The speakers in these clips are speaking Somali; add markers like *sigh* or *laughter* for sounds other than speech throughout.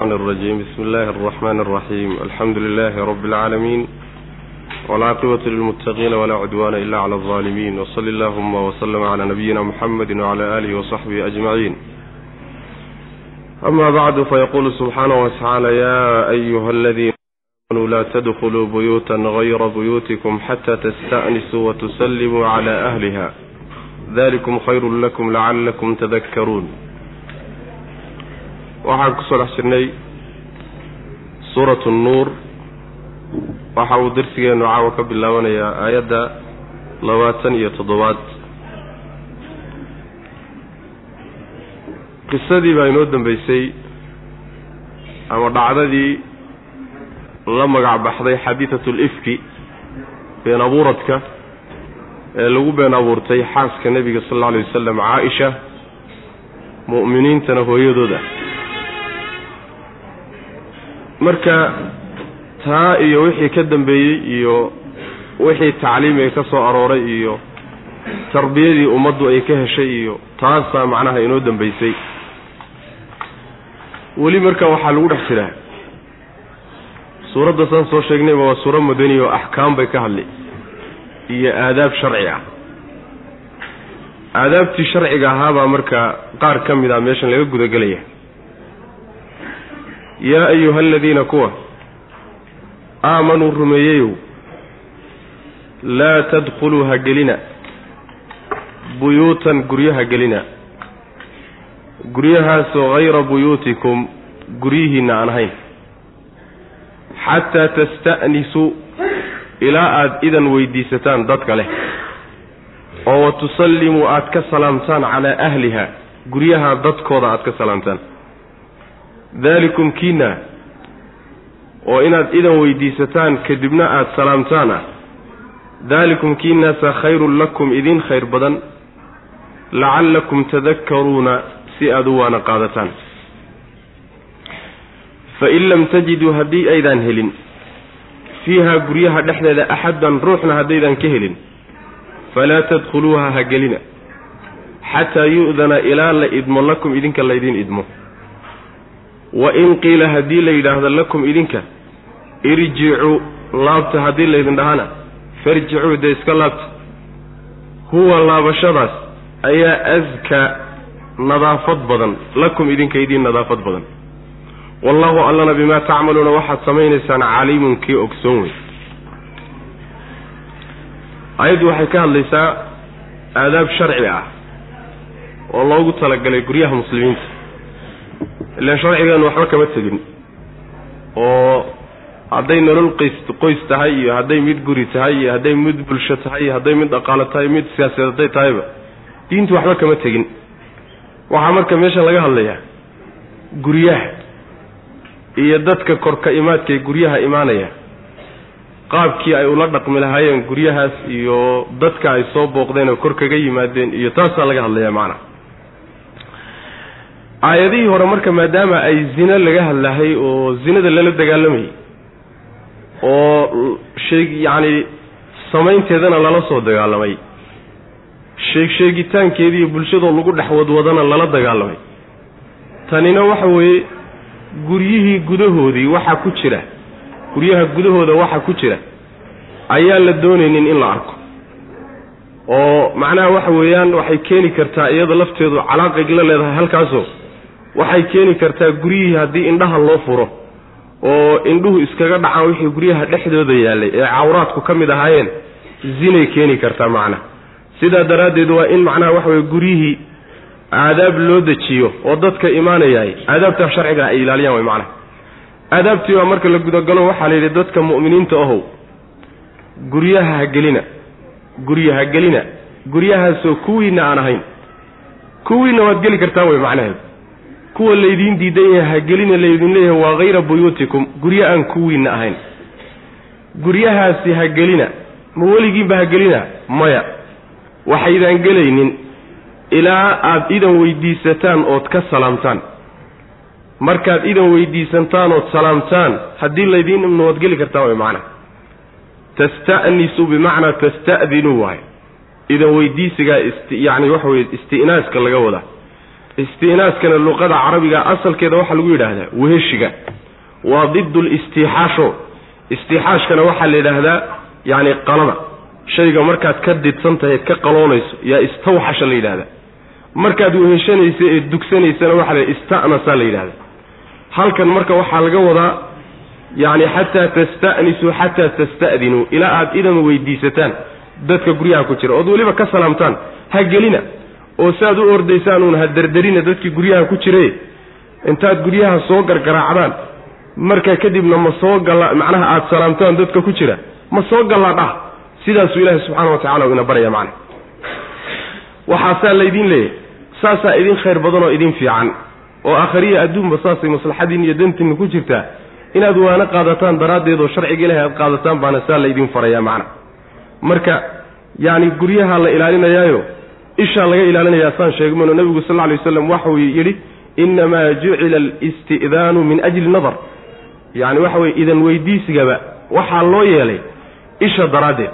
الرجيم بسم الله الرحمن الرحيم الحمد لله رب العالمين والعاقبة للمتقين ولا عدوان إلا على الظالمين وصل اللهم وسلم على نبينا محمد وعلى آله وصحبه أجمعين أما بعد فيقول سبحانه وتعالى يا أيها الذين آمنوا لا تدخلوا بيوتا غير بيوتكم حتى تستأنسوا وتسلموا على أهلها ذلكم خير لكم لعلكم تذكرون waxaan ku soo dhex jirnay suuratu nuur. Waxa uu darsigeenu caawa ka bilaabanayaa aayadda labaatan iyo toddobaad. Qisadii baa inoo dambeysay ama dhacdadii la magac baxday xadiidatu lifki been abuuradka ee lagu been abuurtay xaaska nebiga sal alla alay wasalam caa-isha mu'miniintana hooyadooda marka taa iyo wixii ka dambeeyey iyo wixii tacliimi ay ka soo arooray iyo tarbiyadii ummaddu ay ka heshay iyo taasaa macnaha inoo dambeysay. Weli marka waxaa lagu dhex jiraa. Suuradda saan soo sheegnayba waa suuro madani oo axkaam bay ka hadli. Iyo aadaab sharci ah. Aadaabtii sharciga ahaabaa marka qaar ka mid ah meeshan laga gudagelaya yaa ayuha aladiina kuwa aamanuu rumeeyeyow laa tadkhuluu ha gelina buyuutan guryaha gelina guryahaasoo hayra buyuutikum guryihiinna aan ahayn xataa tasta'nisuu ilaa aada idan weydiisataan dadka leh oo wa tusallimuu aada ka salaamtaan calaa ahliha guryaha dadkooda aada ka salaamtaan daalikum kiina. Oo inaad idan weydiisataan kadibna aada salaamtaan ah daalikum kiinaasa khayrun lakum idin khayr badan. Lacallakum tadakkaruuna si aada u waana qaadataan. Fain lam tajiduu haddii aydaan helin. Fiiha guryaha dhexdeeda axaddan ruuxna haddaydan ka helin. Falaa tadkhuluuha ha gelina. Xataa yu'dana ilaa la idmo lakum idinka laydin idmo wa in qiila haddii la yidhaahdo lakum idinka irjicuu laabta haddii laydin dhahana farjicuu dee iska laabta. Huwa laabashadaas ayaa askaa nadaafad badan lakum idinka idiin nadaafad badan. Wallahu allana bimaa tacmaluuna waxaad samaynaysaan caliimun kii ogsoon wey ayaddu waxay ka hadlaysaa aadaab sharci ah oo loogu talagalay guryaha muslimiinta ilaan sharcigeenu waxba kama tegin. Oo hadday nolol qays qoys tahay iyo hadday mid guri tahay iyo hadday mid bulsho tahay iyo hadday mid dhaqaalo tahay mid siyaasadeed hadday tahayba diintu waxba kama tegin. Waxaa marka meesha laga hadlayaa guryaha iyo dadka korka imaadka ee guryaha imaanaya. Qaabkii ay ula dhaqmi lahaayeen guryahaas iyo dadka ay soo booqdeen oo kor kaga yimaadeen iyo taasaa laga hadlayaa macnaha aayadihii hore marka maadaama ay zino laga hadlahay oo zinada lala dagaalamayay oo sheeg yacni samaynteedana lala soo dagaalamay sheeg sheegitaankeediiyo bulshadoo lagu dhex wadwadana lala dagaalamay. Tanina waxa weeye guryihii gudahoodii waxaa ku jira guryaha gudahooda waxa ku jira ayaan la doonaynin in la arko. Oo macnaha waxa weeyaan waxay keeni kartaa iyada lafteedu calaaqay la leedahay halkaasoo waxay keeni kartaa guryihii haddii indhaha loo furo oo indhuhu iskaga dhacaan wixii guryaha dhexdooda yaallay ee cawraadku ka mid ahaayeen zinay keeni kartaa macnaha sidaa daraaddeed waa in macnaha waxa weye guryihii aadaab loo dejiyo oo dadka imaanayaay aadaabtaa sharciga ay ilaaliyaan way macnaha aadaabtii baa marka la gudagalo waxaa la yidhi dadka mu'miniinta ahow guryaha ha gelina gurya ha gelina guryahaasoo kuwiinna aan ahayn kuwiinna waad geli kartaan wey macnaheedu kuwa laydiin diidan yahay ha gelina laydin leeyahay waa hayra buyuutikum. Guryo aan kuwiinna ahayn. Guryahaasi ha gelina ma weligiinba ha gelina maya. Waxaydaan gelaynin. Ilaa aada idan weydiisataan ood ka salaamtaan. Markaad idan weydiisantaan ood salaamtaan haddii laydiin imno waad geli kartaan way macnaha tasta'nisu bimacnaa tasta'dinuu waay. Idan weydiisigaa yacni waxa weye isti'naaska laga wadaa isti'naaskana luqada carabiga asalkeeda waxaa lagu yidhaahdaa weheshiga. Waa didu listixaasho istixaashkana waxaa la yidhaahdaa yacni qalada. Shayga markaad ka didsan tahay ka qaloonayso yaa istawxasha la yidhahdaa markaad weheshanaysa ee dugsanaysana waxaa la ista'nasa la yidhahdaa halkan marka waxaa laga wadaa yacni xataa tasta'nisuu xataa tasta'dinuu ilaa aad idan weydiisataan dadka guryaha ku jira ood weliba ka salaamtaan ha gelina oo saaad u ordaysaan uun ha derderina dadkii guryaha ku jire intaad guryaha soo gargaraacdaan markaa kadibna ma soo galla macnaha aada salaamtaan dadka ku jira ma soo gallaa dhah sidaasuu ilaahi subxaana wa tacala ina baraya macna waxaasaa laydiin leeyahay saasaa idin khayr badan oo idin fiican oo aakhariya adduunba saasay maslaxadiin iyo dantiinna ku jirtaa inaad waana qaadataan daraaddeed oo sharciga ilahay aad qaadataan baana saa laydin farayaa macna marka yacni guryaha la ilaalinayaayo ishaa laga ilaalinayaa saan sheegmayno nebigu sal alay waslam waxau yidhi innamaa jucila alisti'daanu min ajli nadar. Yacni waxa weye idan weydiisigaba waxaa loo yeelay isha daraaddeed.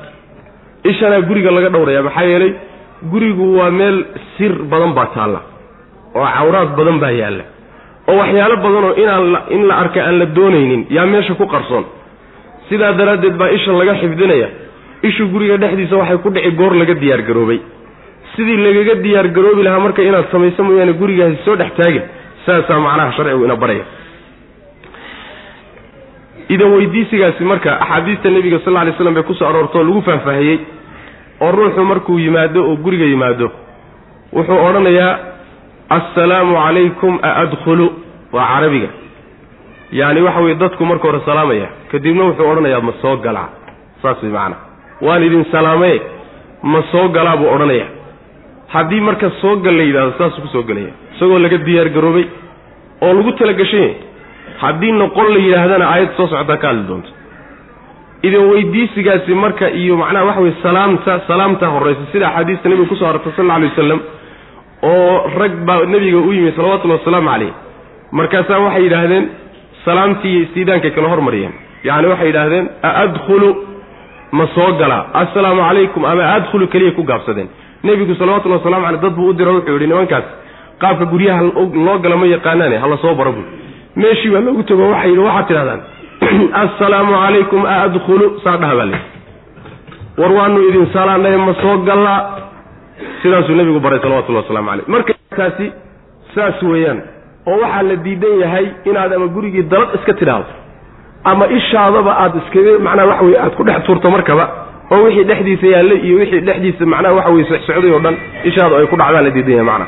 Ishanaa guriga laga dhowraya maxaa yeelay gurigu waa meel sir badan baa taalla oo cawraad badan baa yaalla oo waxyaalo badanoo inaan in la arka aan la doonaynin yaa meesha ku qarsoon. Sidaa daraaddeed baa isha laga xifdinaya. Ishu guriga dhexdiisa waxay ku dhici goor laga diyaargaroobay sidii lagaga diyaargaroobi lahaa marka inaad samayso mooyaane gurigaasi soo dhex taagin saasaa macnaha sharcigu ina baraya. Idan weydiisigaasi marka axaadiista nebiga sal alay slam bay ku soo aroortoo lagu faahfaahiyey. Oo ruuxu markuu yimaado oo guriga yimaado wuxuu odhanayaa assalaamu calaykum a adkhulu waa carabiga. Yacni waxa weye dadku marka hore salaamaya kadibna wuxuu odhanayaa ma soo galaa. Saas way macana waan idin salaamee ma soo galaa buu odhanaya haddii marka soo gal la yidhahdo saasuu ku soo gelaya isagoo laga diyaar garoobay oo lagu talagashan yahay haddii noqon la yidhaahdana aayad soo socotaa ka hadli doonto. Idan weydiisigaasi marka iyo macnaha waxa weye salaamta salaamta horraysa sida axaadiista nebiga ku soo arortay sal alla alay wasalam oo rag baa nebiga u yimi salawatullahi wasalaamu calayh markaasaa waxay yidhaahdeen salaamtii iyo istiidaankay kala hormariyeen. Yacni waxay yidhaahdeen a adkhulu ma soo galaa assalaamu calaykum ama adkhulu keliya ku gaabsadeen nebigu salawatullahi wasalamu caleyh dad buu u diro wuxuu yidhi nimankaas qaabka guryaha loo gala ma yaqaanaane hala soo bara buu. Meeshii baa loogu tago waxay yidhi waxaad tidhahdaan *clears throat* assalaamu calaykum a adkhulu saa dhaha baa layidhi. War waanu idin salaanay ma soo gallaa sidaasuu nebigu baray salawatullahi waslamu caleyh markaasi saas weeyaan oo waxaa la diidan yahay inaad ama gurigii dalad iska tidhaahdo ama ishaadaba aad iskaga macnaha waxa weye aad ku dhex tuurto markaba oo wixii dhexdiisa yaallay iyo wixii dhexdiisa macnaha waxa weye socsocday oo dhan ishaadu ay ku dhacdaan la diidan yahay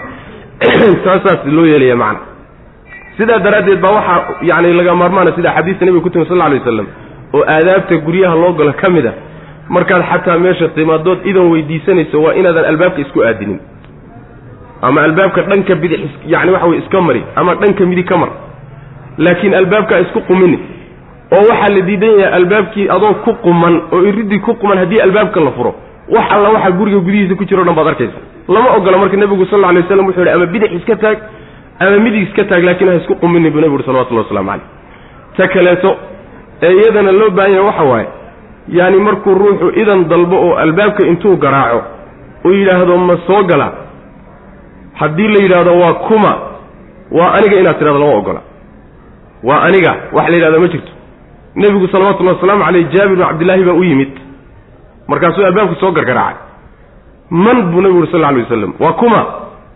*clears throat* saasaas loo yeelaya macna. Sidaa daraaddeed baa waxaa yacni laga maarmaana sida xadiista nebiga ku timi sal alla alay wasalam oo aadaabta guryaha loo galo ka mid a markaad xataa meesha timaadood idan weydiisanayso waa inaadan albaabka isku aadinin. Ama albaabka dhanka bidix yani waxa weye iska mari ama dhanka midig ka mar. Laakiin albaabkaa isku qumini oo waxaa la diidan yahay albaabkii adoo ku quman oo iridii ku quman haddii albaabka la furo wax alla waxaa guriga gudihiisa ku jiro o dhan baad arkaysa. Lama ogola marka nebigu sal alla alay waslam wuxuu yidhi ama bidix iska taag ama midig iska taag laakiin ha isku quminin buu nebigu uhi salawatullahi waslamu caleyh ta kaleeto ee iyadana loo baahan yahay waxa waaye yaani markuu ruuxu idan dalbo oo albaabka intuu garaaco uu yidhaahdo ma soo gala. Haddii la yidhaahdo waa kuma waa aniga inaad tidhahdo lama ogola waa aniga wax la yidhahdo ma jirto nebigu salawatullahi wasalaamu caleyh jaabir bnu cabdillaahi baa u yimid. Markaasuu albaabku soo gargaraacay. Man buu nebigu yuri sal lla alay wasalam waa kuma.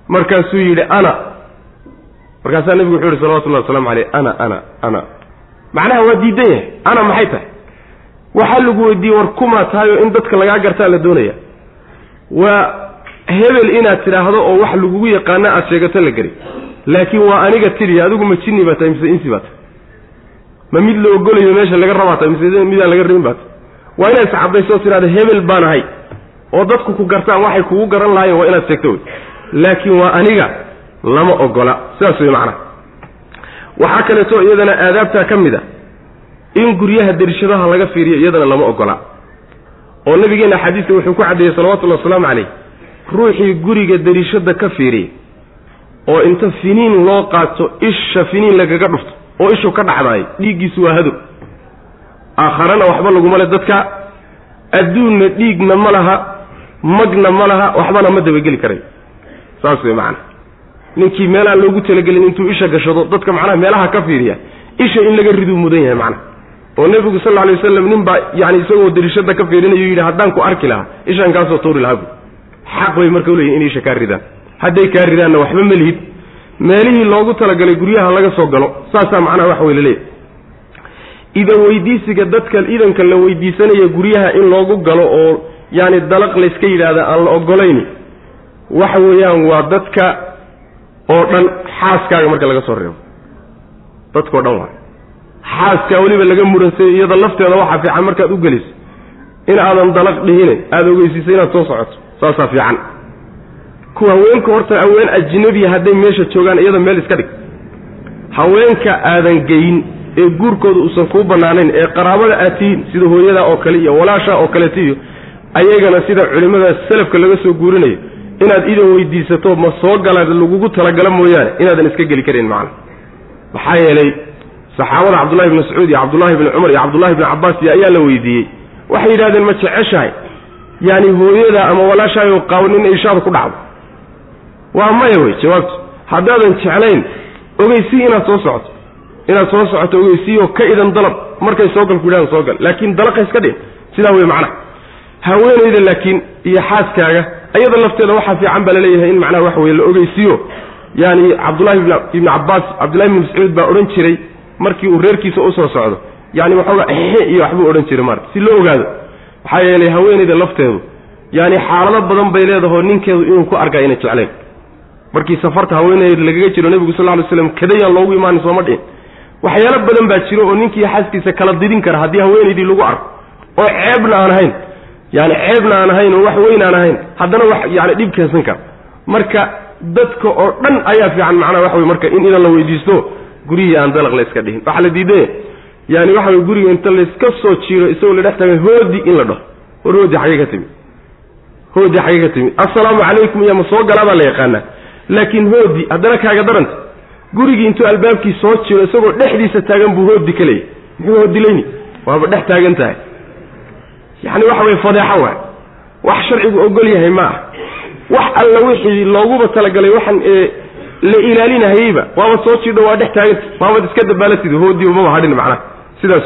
Markaasuu yidhi ana. Markaasaa nebigu wuxuu yihi salawatullahi waslamu caleyh ana ana ana. Macnaha waa diidan yahay. Ana maxay tahay? Waxaa lagu weydiiyey war kumaa tahay oo in dadka lagaa gartaa la doonaya. Waa hebel inaad tidhaahdo oo wax lagugu yaqaana aad sheegato la gari. Laakiin waa aniga tidhi adigu ma jinni baa tahay mise insi baa tahay ma mid la ogolayo meesha laga rabaa tahay mise midaan laga rabin baa tahay waa inaad iscadayso oo tidhahdo hebel baan ahay oo dadku ku gartaan waxay kugu garan lahaayeen waa inaad sheegto. Wey laakiin waa aniga lama ogola sidaas wey macnaha. Waxaa kaleeto iyadana aadaabtaa ka mid a. In guryaha derishadaha laga fiiriyo iyadana lama ogola oo nabigeenna xadiiska wuxuu ku caddeeyey salawatullahi wasalaamu calayh ruuxii guriga derishada ka fiiriya oo inta finiin loo qaato isha finiin lagaga dhufto oo ishu ka dhacdaay dhiiggiisu waa hadow aakharana waxba laguma le dadka. Adduunna dhiigna ma laha magna ma laha waxbana ma dabageli karay. Saas wey macana ninkii meelaan loogu talagelin intuu isha gashado dadka macnaha meelaha ka fiiriya isha in laga riduu mudan yahay macnaha oo nebigu sal lla lay waslam nin baa yani isagoo dariishada ka fiirinayo yidhi haddaan ku arki lahaa ishaan kaasoo tuuri lahaa bu xaq bay marka uleeyihin in isha kaa ridaan hadday kaa ridaanna waxba ma lihid meelihii loogu talagalay guryaha laga soo galo saasaa macnaha waxa wey laleeyahy idan weydiisiga dadka idanka la weydiisanaya guryaha in loogu galo oo yaani dalaq layska yidhaahda aan la ogolayni waxa weeyaan waa dadka oo dhan xaaskaaga marka laga soo reebo. Dadkao dhan waa xaaskaa weliba laga muransay iyada lafteeda waxaa fiican markaad u geliso in aadan dalaq dhihine aada ogeysiiso inaad soo socoto saasaa fiican kuwa haweenka horta haween ajnabiya hadday meesha joogaan iyada meel iska dhig. Haweenka aadan geyn ee guurkooda uusan kuu bannaanayn ee qaraabada aad tihiin sida hooyadaa oo kale iyo walaashaa oo kaleeto iyo ayagana sida culimmada salafka laga soo guurinayo inaad idan weydiisato ma soo galaad lagugu talagala mooyaane inaadan iska geli karin macana maxaa yeelay saxaabada cabdullahi bni mascuud iyo cabdullahi bni cumar iyo cabdullahi bni cabbaas iyo ayaa la weydiiyey. Waxay yidhahdeen ma jeceshahay? Yaani hooyada ama walaashaayo qaawanin ishaada ku dhacdo waa maya wey jawaabtu. Haddaadan jeclayn ogeysii inaad soo socoto. Inaad soo socoto ogeysiiyo ka idan dalab. Markay soo gal ku yidhahdan soo gal laakiin dalaqa iska dhin sidaa wey macnaha. Haweenayda laakiin iyo xaaskaaga ayada lafteeda waxaa fiican baa la leeyahay in macnaha waxa weye la ogeysiiyo yaani cabdullahi ibni cabbaas cabdullahi ibni mascuud baa odhan jiray markii uu reerkiisa u soo socdo. Yani waxooga exe iyo waxbuu odhan jiray maarata si loo ogaado. Maxaa yeelay haweenayda lafteedu. Yaani xaalado badan bay leedahoo ninkeedu inuu ku arkaa inay jeclayn markii safarta haweenayda lagaga jiro nebigu sal ly slam kadayaan loogu imaanin sooma dhihin. Waxyaalo badan baa jiro oo ninkii xaaskiisa kala didin kara haddii haweenaydii lagu arko. Oo ceebna aan ahayn. Yani ceebna aan ahayn oo wax weyn aan ahayn. Haddana wax yani dhib keensan kara. Marka dadka oo dhan ayaa fiican macnaha waxa wey marka in idan la weydiisto guryihii aan dalaq layska dhihin. Waxaa la diidaya yani waxa wey guriga inta layska soo jiiro isagoo la dhex taagay hoodi in la dhaho. War hoodi xagee ka timid hoodi xagee ka timid assalaamu calaykum iyo ma soo galaa baa la yaqaanaa laakiin hoodi haddana kaaga daranta. Gurigii intuu albaabkii soo jiro isagoo dhexdiisa taagan buu hoodi ka leeyay. Muxuu hoodilayni waaba dhex taagan tahay. Yacni waxa weye fadeexo waay. Wax sharcigu ogol yahay ma ah wax alla wixii looguba talagalay waxaan la ilaalinahayeyba waaba soo jidho waa dhex taaganta waabad iska dabaalatid hoodiiba maba hadhin macnaha. Sidaas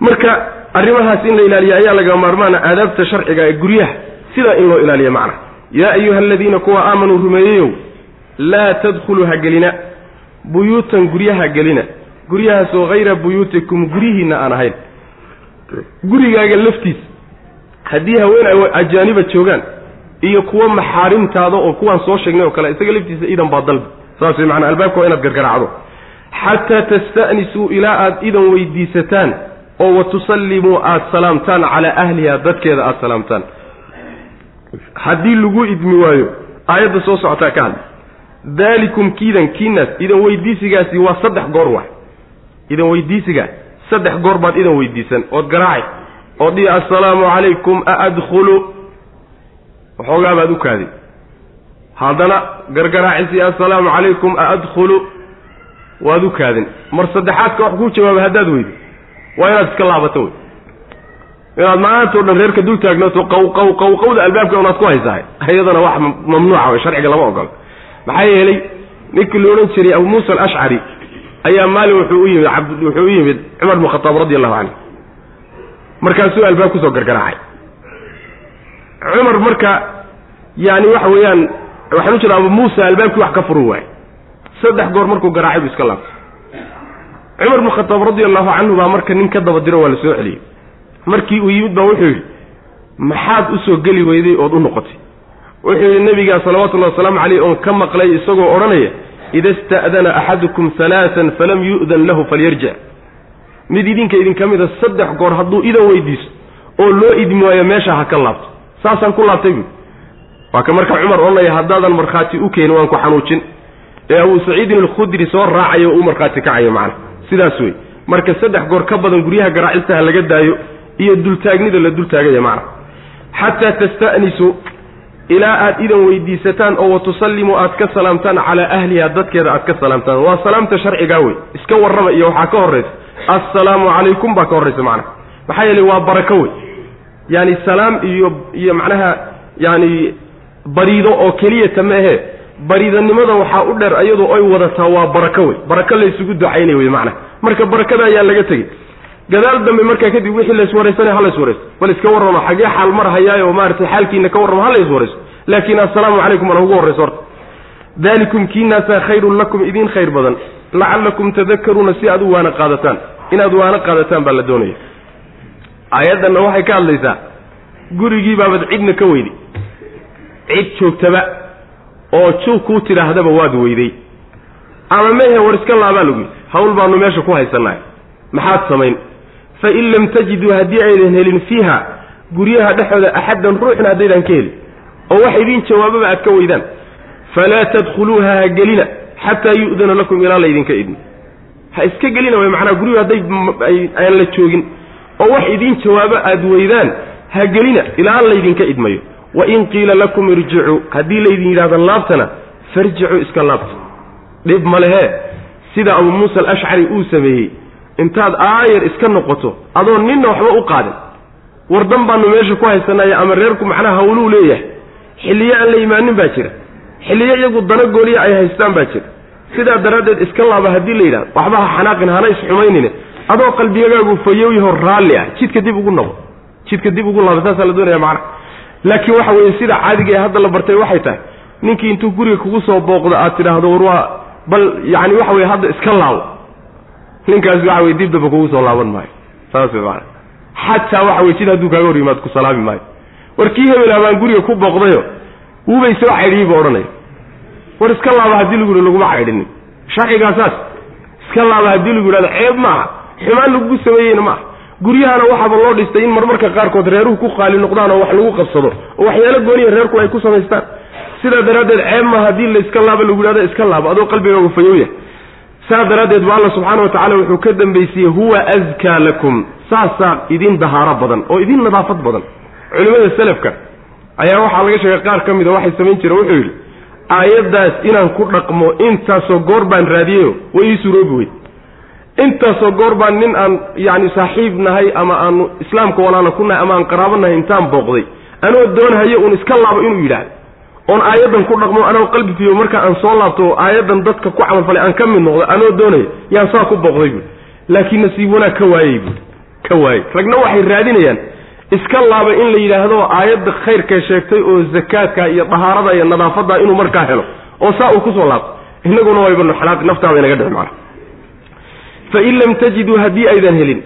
marka arrimahaas in la ilaaliyo ayaa laga maarmaana aadaabta sharciga ee guryaha. Sidaa in loo ilaaliyo macnaha yaa ayuha aladiina kuwa aamanuu rumeeyeyow laa tadkhuluu ha gelina. Buyuutan guryaha gelina. Guryahaasoo hayra buyuutikum guryihiinna aan ahayn. Gurigaaga laftiisa haddii haween ajaaniba joogaan iyo kuwa maxaarimtaada oo kuwaan soo sheegnay oo kale isaga laftiisa idan baa dalbi. Saas way macnaa albaabka waa inaad gargaraacdo. Xataa tasta'nisuu ilaa aad idan weydiisataan oo wa tusallimuu aada salaamtaan calaa ahliha dadkeeda aada salaamtaan haddii lagu idmi waayo aayadda soo socotaa ka hadla daalikum kiidan kiinaas idan weydiisigaasi waa saddex goor waay idan weydiisigaa saddex goor baad idan weydiisan ood garaacay. Ood dhihi assalaamu calaykum a adkhulu. Waxoogaa baad u kaaday haddana gargaraacisi assalaamu calaykum a adkhulu. Waad u kaadin mar saddexaadka wax kuu jawaaba haddaad weydo waa inaad iska laabato wey inaad maantao dhan reerka dul qaw qaw qaw qawda albaabka unaad ku haysahay iyadana wax mamnuuca wey sharciga lama ogolo maxaa yeelay ninkii la odhan jiray abu muusa alashcari ayaa maalin wuxuu u yimid wuxuu u yimid cumar bnu khataab radi allahu canhu markaasuu albaab ku soo gargaraacay. Cumar marka yani waxa weeyaan waxaan u jira abu muusa albaabkii wax ka furu waay. Saddex goor markuu garaacay buu iska laabtay. Cumar bnu khataab radi allahu canhu baa marka nin ka daba diro waa la soo celiyey markii uu yimid baa wuxuu yidhi maxaad u soo geli weyday ood u noqotay. Wuxuu yidhi nebigaa salawatullahi wasalaamu caleyh oon ka maqlay isagoo odhanaya ida ista'dana axadukum halaatan falam yu'dan lahu falyarjic mid idinka idinka mida saddex goor hadduu idan weydiiso oo loo idmi waayo meesha ha ka laabto. Saasaan ku laabtay buui waa ka marka cumar odhanaya haddaadan markhaati u keenin waan ku xanuujin. Ee abuu saciidin alkhudri soo raacayo o u markhaati kacayo macana sidaas wey marka saddex goor ka badan guryaha garaacistaha laga daayo iyo dultaagnida la dultaagaya macna. Xataa tasta'nisuu ilaa aad idan weydiisataan oo wa tusallimuu aad ka salaamtaan calaa ahliha dadkeeda aad ka salaamtaan. Waa salaamta sharcigaa wey iska warrama iyo waxaa ka horraysa assalaamu calaykum baa ka horraysa macnaha maxaa yeelay waa barako wey yaani salaam iyo iyo macnaha yaani bariido oo keliyata ma ahe. Baridanimada waxaa u dheer iyadoo ay wadataa waa barako wey barako laysugu ducaynay wey macnaha marka barakada ayaa laga tegey gadaal dambe markaa kadib wixii layswaraysanay ha layswaraysto bal iska warramo xaggee xaal mar hayaay oo maaragtay xaalkiina ka warramo ha layswaraysto laakiin assalaamu calaykum baa ugu horrayso horta. Dalikum kiinaasaa khayrun lakum idiin khayr badan. Lacallakum tadakaruuna si aad u waana qaadataan. Inaad waana qaadataan baa la doonaya. Aayaddanna waxay ka hadlaysaa gurigii baabad cidna ka weyday cid joogtaba oo joog kuu tidhaahdaba waad weyday. Ama mehe war iska laabaa lagu yidhi hawl baanu meesha ku haysannahay maxaad samayn fa in lam tajiduu haddii aydan helin fiiha guryaha dhexooda axaddan ruuxna haddaydan ka helin oo wax idiin jawaababa aad ka weydaan falaa tadkhuluuha ha gelina xataa yu'dana lakum ilaa laydinka idmo ha iska gelina way macnaa guryuhu hadday aan la joogin oo wax idiin jawaabo aad weydaan ha gelina ilaa laydinka idmayo wain qiila lakum irjicuu haddii laydin yidhahdo laabtana farjicuu iska laabta dhib ma lehe sida abuu muusa alashcari uu sameeyey intaad aayar iska noqoto adoo ninna waxba u qaadin wardan baanu meesha ku haysanaya ama reerku macnaha hawluu leeyahay. Xilliyo aan la imaanin baa jira. Xilliyo iyagu dana gooliya ay haystaan baa jira. Sidaa daraaddeed iska laaba haddii la yidhahdo waxba ha xanaaqin hana isxumaynine adoo qalbigagaagu fayowyahoo raalli ah jidka dib ugu noqo. Jidka dib ugu laaba saasaa la doonaya macna laakiin waxa weeye sida caadiga ee hadda la bartay waxay tahay ninkii intuu guriga kugu soo booqdo aad tidhaahdo war waa bal yacani waxa weye hadda iska laabo ninkaasi waxa weye dib damba kugu soo laaban maayo. Saas way maana xataa waxa weye jid hadduu kaaga hor yimaad ku salaami maayo. War kii hebel abaan guriga ku booqdayo wuubay soo caydhiyey buu odhanaya. War iska laaba haddii lagu yihi laguma caydhinin sharcigaa saas. Iska laaba haddii lagu yidhahdo ceeb maaha. Xumaan lagugu sameeyeyna maaha. Guryahana waxaaba loo dhistay in marmarka qaarkood reeruhu ku qaali noqdaan oo wax lagu qabsado oo waxyaalo gooniya reerku ay ku samaystaan. Sidaa daraaddeed ceeb maaha haddii la iska laaba lagu yidhahdo iska laabo adoo qalbigaagu fayowya saas daraaddeed ba alla subxaana wa tacala wuxuu ka dambaysiiyey huwa askaa lakum. Saasaa idin dahaaro badan oo idin nadaafad badan. Culimmada selafka ayaa waxaa laga sheegay qaar ka mida waxay samayn jireen wuxuu yidhi aayaddaas inaan ku dhaqmo intaasoo goor baan raadiyeyo way ii suroobi weyd. Intaasoo goor baan nin aan yacni saaxiib nahay ama aanu islaamka walaala ku nahay ama aan qaraabo nahay intaan booqday anoo doonhayo uun iska laabo inuu yidhaahdo oon aayaddan ku dhaqmo anoo qalbi fiyo marka aan soo laabto aayaddan dadka ku camalfalay aan ka mid noqdo anoo doonayo yaan saa ku booqday buui laakiin nasiib wanaag ka waayey buui ka waayey. Ragna waxay raadinayaan iska laaba in la yidhaahdo aayadda khayrkay sheegtay oo zakaadka iyo dahaarada iyo nadaafadda inuu markaa helo oo saa uu ku soo laabto. Inaguna waybanu xanaaqi naftaada inaga dhici macana fain lam tajiduu haddii aydan helin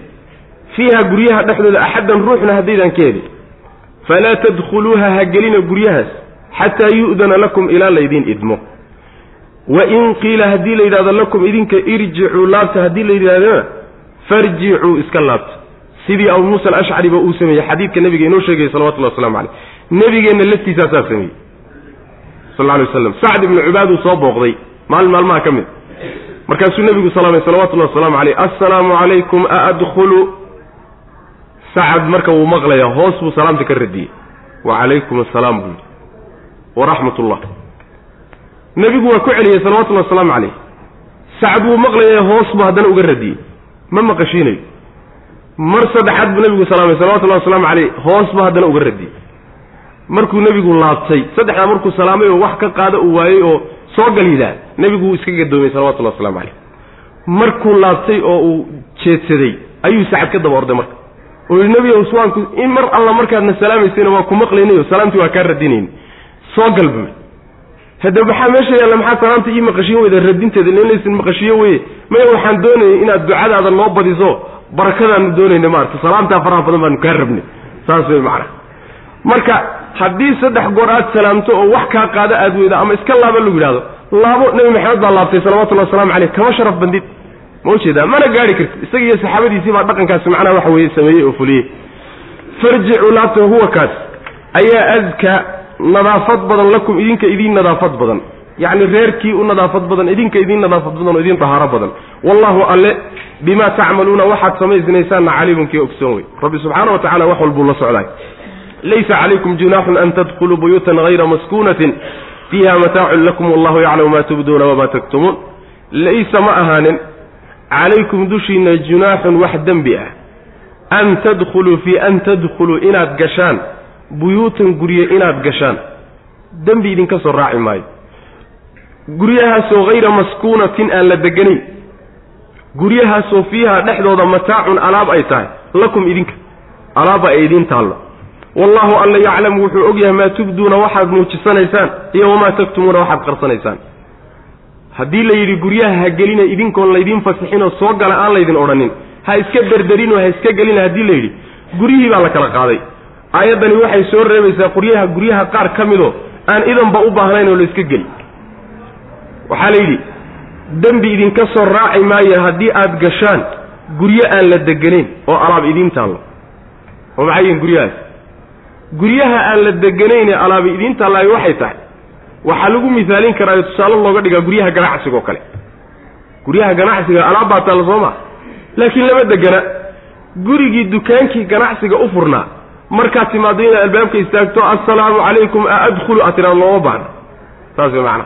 fiiha guryaha dhexdooda axaddan ruuxna haddaydan ka helin. Falaa tadkhuluuha ha gelina guryahaas xataa yu'dana lakum ilaa laydiin idmo. Wain qiila haddii la yidhahdo lakum idinka irjicuu laabta haddii la yidhahdona farjicuu iska laabta. Sidii abuu muusa alashcari ba uu sameeyey xadiidka nabiga inoo sheegaya salawatullahi waslamu caleyh nebigeenna laftiisaasaa sameeyey. Sal lla lay waslam sacd ibnu cubaaduu soo booqday. Maalin maalmaha ka mid. Markaasuu nebigu salaamay salawatullahi wasalaamu caleyh assalaamu calaykum aadkhulu. Sacad marka wuu maqlaya hoos buu salaamta ka radiyey. Wa calaykum assalaam buu yidhi waraxmat ullah nebigu waa ku celiyey salawatullahi wasalaamu caleyh sacad wuu maqlaya hoos buu haddana uga radiyey. Ma maqashiinayo mar saddexaad buu nebigu salaamay salawatullahi wasalaamu caleyh hoos buu haddana uga radiyey. Markuu nebigu laabtay saddexdaa markuu salaamay oo wax ka qaada uu waayey oo soo gal yidhaah nebigu wuu iska gadoomay salawatullahi waslamu caleyh markuu laabtay oo uu jeedsaday ayuu sacad ka daba orday marka. Oo yihi nebi ow swaanku in mar alla markaadna salaamaysayna waa ku maqlaynayo salaamtii waa kaa radinayn soo gal buu hadda maxaa meesha yaalla maxaa salaamta ii maqashiin weyda radinteeda inaysan maqashiyo weye maya waxaan doonayay inaad ducadaada noo badiso barakadaanu doonayna maarata salaamtaa faraha badan baanu kaa rabnay. Saas wey macana marka haddii saddex goor aad salaamto oo wax kaa qaada aad weyda ama iska laaba lagu yidhahdo laabo nebi maxamed baa laabtay salawatullahi waslamu caleyh kama sharaf bandid. Ma u jeedaa mana gaari kartid. Isaga iyo saxaabadiisii baa dhaqankaasi macnaha waxa weeye sameeyey oo fuliyey farjicuu laabta huwa kaas ayaa adka nadaafad badan lakum idinka idiin nadaafad badan. Yacni reerkii u nadaafad badan idinka idiin nadaafad badan oo idiin dahaaro badan. Wallahu alle bimaa tacmaluuna waxaad samaysnaysaanna caliimun kii ogsoon wey. Rabbi subxaana wa tacala wax walbuu la socdaay laysa calaykum junaaxun an tadkhuluu buyuutan hayra maskuunatin. Fiiha mataacun lakum wallahu yaclamu ma tubduuna wamaa taktumuun. Laysa ma ahaanin calaykum dushiinna junaaxun wax dembi ah. An tadkhuluu fii an tadkhuluu inaad gashaan buyuutan gurye inaad gashaan dembi idinka soo raaci maayo. Guryahaasoo hayra maskuunatin aan la deganayn guryahaasoo fiiha dhexdooda mataacun alaab ay tahay lakum idinka alaabba ay idiin taallo. Wallahu alla yaclamu wuxuu ogyahay maa tubduuna waxaad muujisanaysaan iyo wamaa taktumuuna waxaad qarsanaysaan. Haddii la yidhi guryaha ha gelina idinkoon laydiin fasixinoo soo gala aan laydin odhanin ha iska derderinoo ha iska gelina haddii la yidhi guryihii baa la kala qaaday aayaddani waxay soo reebaysaa quryaha guryaha qaar ka midoo aan idanba u baahnayn oo la iska geli waxaa la yidhi dembi idinka soo raaci maayo haddii aad gashaan guryo aan la degenayn oo alaab idiin taallo oo maxay yihiin guryahaas? Guryaha aan la deganayn ee alaabi idiin taallaayo waxay tahay. Waxaa lagu misaalin karaa tusaale looga dhigaa guryaha ganacsiga oo kale. Guryaha ganacsiga alaab baa taalla soo maa laakiin lama degana gurigii dukaankii ganacsiga u furnaa markaad timaado inaad albaabka istaagto assalaamu calaykum a adkhulu? Aad tiraado looma baahna. Saas way macanaha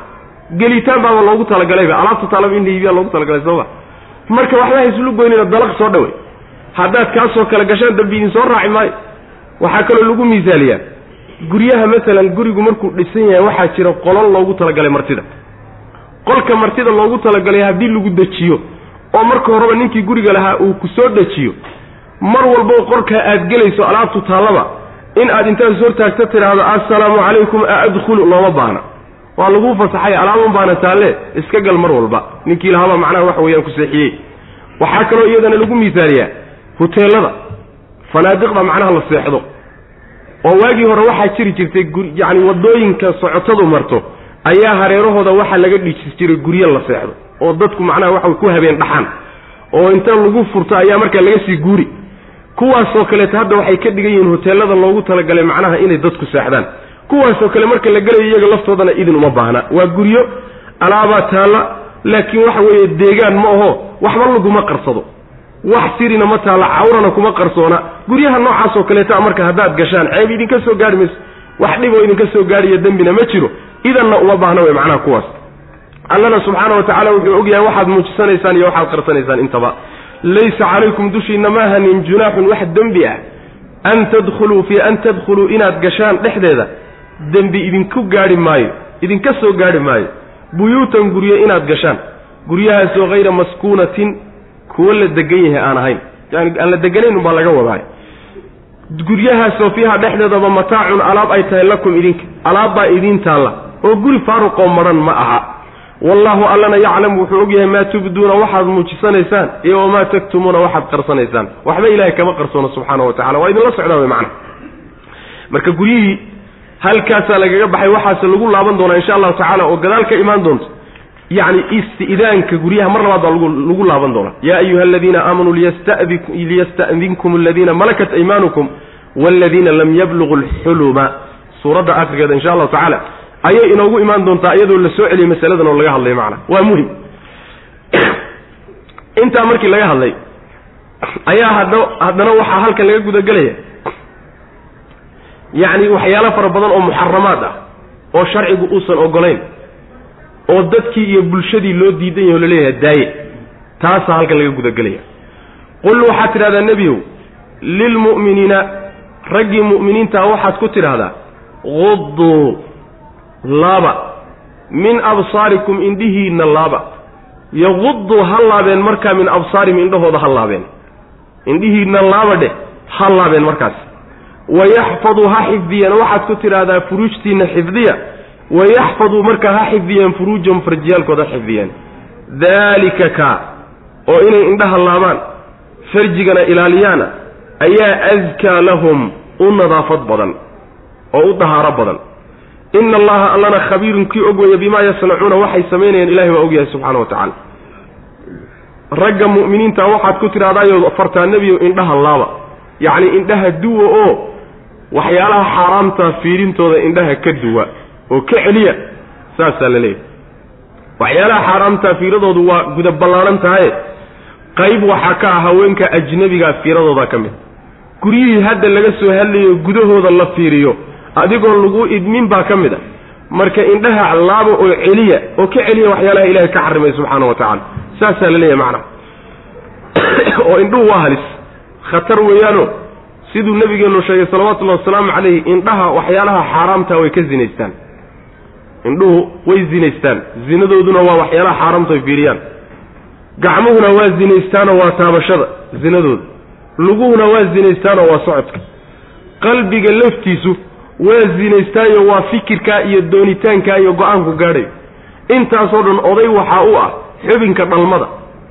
gelitaan baaba loogu talagalayba alaabta taalaba in la loogu talagalay sooma marka waxba hayslu goynina dalaq soo dhawey haddaad kaasoo kale gashaan dambi idin soo raaci maayo. Waxaa kaloo lagu misaaliyaa guryaha masalan gurigu markuu dhisan yahay waxaa jira qolol loogu talagalay martida. Qolka martida loogu talagalay haddii lagu dejiyo oo marka horeba ninkii guriga lahaa uu ku soo dejiyo mar walbo qolkaa aad gelayso alaabtu taallaba in aad intaad is hortaagta tidhaahdo assalaamu calaykum a adkhulu looma baana waa laguu fasaxay alaabun baana taalle iska gal mar walba. Ninkii lahaabaa macnaha waxa weeyaan ku seexiyey waxaa kaloo iyadana lagu misaaliyaa huteelada fanaadiqda macnaha la seexdo. Oo waagii hore waxaa jiri jirtay yacni waddooyinka socotadu marto ayaa hareerahooda waxaa laga dhijis jiray guryo la seexdo. Oo dadku macnaha waxa ku habeen dhaxaan. Oo inta lagu furto ayaa markaa laga sii guuri kuwaasoo kaleeto hadda waxay ka dhigan yihiin hoteelada loogu talagalay macnaha inay dadku seexdaan. Kuwaasoo kale marka la gelayo iyaga laftoodana idin uma baahna. Waa guryo alaabaa taalla laakiin waxa weeye deegaan ma aho waxba laguma qarsado. Wax sirina ma taalla cawrana kuma qarsoona. Guryaha noocaasoo kaleeta marka haddaad gashaan ceeb idinka soo gaari mayso. Wax dhiboo idinka soo gaariyo dembina ma jiro. Idanna uma baahna wey macnaha kuwaas. Allana subxaana wa tacala wuxuu ogyahay waxaad muujisanaysaan iyo waxaad qarsanaysaan intaba laysa calaykum dushiinna ma hanin junaaxun wax dembi ah an tadkhuluu fii an tadkhuluu inaad gashaan dhexdeeda dembi idinku gaadhi maayo idinka soo gaadhi maayo buyuutan guryo inaad gashaan. Guryahaasoo hayra maskuunatin kuwo la degan yahay aan ahayn. Yani aan la deganayn umbaa laga wadaay guryahaasoo fiiha dhexdeedaba mataacun alaab ay tahay lakum idinka alaab baa idiin taalla. Oo guri faaruqoo madhan ma aha wallaahu allana yaclamu wuxuu ogyahay maa tubduuna waxaad muujisanaysaan iyo wamaa taktumuuna waxaad qarsanaysaan. Waxba ilaahay kama qarsoono subxaana wa tacala waa idinla socdaa wey macana marka guryihii halkaasaa lagaga baxay waxaase lagu laaban doonaa insha allahu tacala oo gadaal ka imaan doonto. Yacni isti'daanka guryaha mar labaad baa lagu laaban doonaa. Yaa ayuha aladiina aamanuu liyasta'dinkum aladiina malakat aymaanukum waladiina lam yablugu alxuluma. Suuradda akhrigeeda insha allahu tacaala ayay inoogu imaan doontaa iyadoo la soo celiyey masaladan oo laga hadlay macana waa muhiim. *clears throat* Intaa markii laga hadlay ayaa hadda haddana waxaa halkan laga gudagelaya yacni waxyaalo fara badan oo muxaramaad ah oo sharcigu uusan ogolayn oo dadkii iyo bulshadii loo diidan yahay o la leeyahay daaye. Taasaa halkan laga gudagelaya qul waxaad tidhahdaa nebiyow lilmu'miniina raggii mu'miniintaa waxaad ku tidhaahdaa qudduu laaba. Min absaarikum indhihiinna laaba. Yaqudduu ha laabeen markaa min absaarihim indhahooda ha laabeen. Indhihiinna laaba dheh ha laabeen markaas. Wayaxfaduu ha xifdiyeen waxaad ku tidhaahdaa furuujtiinna xifdiya. Wayaxfaduu markaa ha xifdiyeen furuujahum farjiyaalkooda ha xifdiyeen. Daalika kaa oo inay indhaha laabaan farjigana ilaaliyaana ayaa askaa lahum u nadaafad badan oo u dahaaro badan ina allaha allana khabiirun kii og weeye bimaa yasnacuuna waxay samaynayaan ilahay waa ogyahay subxana wa tacaala. Ragga mu'miniinta waxaad ku tidhahdaayo fartaa nebiyo indhaha laaba. Yacni indhaha duwa oo waxyaalaha xaaraamta fiirintooda indhaha ka duwa oo ka celiya saasaa la leeyahy waxyaalaha xaaraamtaa fiiradoodu waa guda ballaadhan tahaye qayb waxaa ka ah haweenka ajnebigaa fiiradooda ka mid. Guryihii hadda laga soo hadlayo gudahooda la fiiriyo adigoo lagu idmin baa ka mid a. Marka indhaha laaba oo celiya oo ka celiya waxyaalaha ilaahay ka xarimay subxaana wa tacaala. Saasaa la leeyahay macnaha. *coughs* Oo indhuhu waa halis. Khatar weeyaano siduu nabigeenu sheegay salawatullahi wasalaamu calayhi indhaha waxyaalaha xaaraamtaa way ka zinaystaan. Indhuhu way zinaystaan. Zinadooduna waa waxyaalaha xaaraamta ay fiiriyaan. Gacmuhuna waa zinaystaanoo waa taabashada zinadooda. Luguhuna waa zinaystaanoo waa socodka. Qalbiga laftiisu waa zinaystaayo waa fikirkaa iyo doonitaankaa iyo go'aanku gaadhayo intaasoo dhan oday waxaa u ah xubinka dhalmada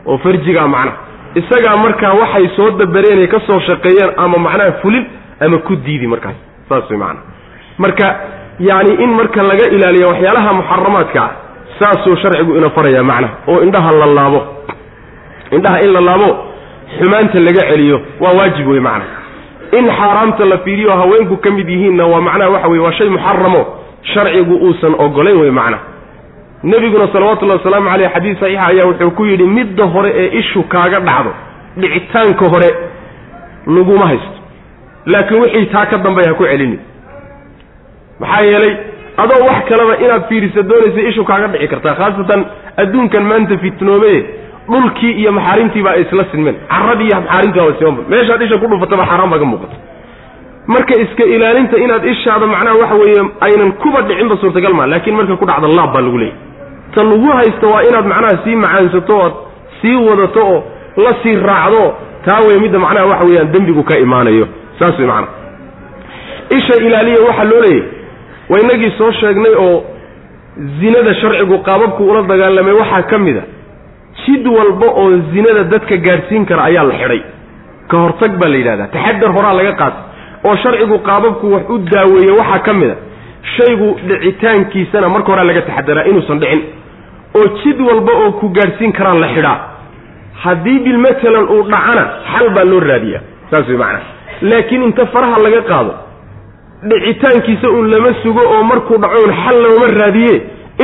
oo farjigaa macnaha isagaa markaa waxay soo dabareen ay ka soo shaqeeyeen ama macnaha fulin ama ku diidi markaas saas way macnaha marka yacni in marka laga ilaaliyo waxyaalaha muxaramaadka ah saasuu sharcigu ina farayaa macnaha oo indhaha la laabo. Indhaha in la laabo xumaanta laga celiyo waa waajib wey macnaha in xaaraamta la fiiriyo haweenku ka mid yihiinna waa macnaha waxa weye waa shay muxaramo sharcigu uusan ogolayn wey macnaha. Nebiguna salawatullahi wasalaamu caleyh xadiis saxiixa ayaa wuxuu ku yidhi midda hore ee ishu kaaga dhacdo dhicitaanka hore laguma haysto. Laakiin wixii taa ka dambeeya ha ku celini. Maxaa yeelay adoo wax kaleba inaad fiirisa doonaysa ishu kaaga dhici kartaa khaasatan adduunkan maanta fitnoobe dhulkii iyo maxaarimtiiba ay isla sinmeen caradii iyo maxaarimtii waa simanba meeshaad isha ku dhufataba xaaraan baa ka muuqata. Marka iska ilaalinta inaad ishaada macnaha waxa weeye aynan kuba dhicinba suurtagal maa laakiin marka ku dhacda laab baa lagu leeyahy ta lagu haysto waa inaad macnaha sii macaansato ood sii wadato oo la sii raacdo taa wey midda macnaha waxa weeyaan dembigu ka imaanayo. Saas wey macnaha. Isha ilaaliya waxaa loo leeyahy waa inagii soo sheegnay oo zinada sharcigu qaababku ula dagaalamay waxaa ka mid a jid walba oo zinada dadka gaadhsiin kara ayaa la xidhay. Ka hortag baa la yidhahdaa. Taxadar horaa laga qaatay oo sharcigu qaababku wax u daaweeye waxaa ka mid a. Shaygu dhicitaankiisana marka horaa laga taxadaraa inuusan dhicin. Oo jid walba oo ku gaadhsiin karaa la xidhaa. Haddii bilmatalan uu dhacana xal baa loo raadiyaa. Saas way macnaa laakiin inta faraha laga qaado dhicitaankiisa uun lama sugo oo markuu dhaco un xal looma raadiye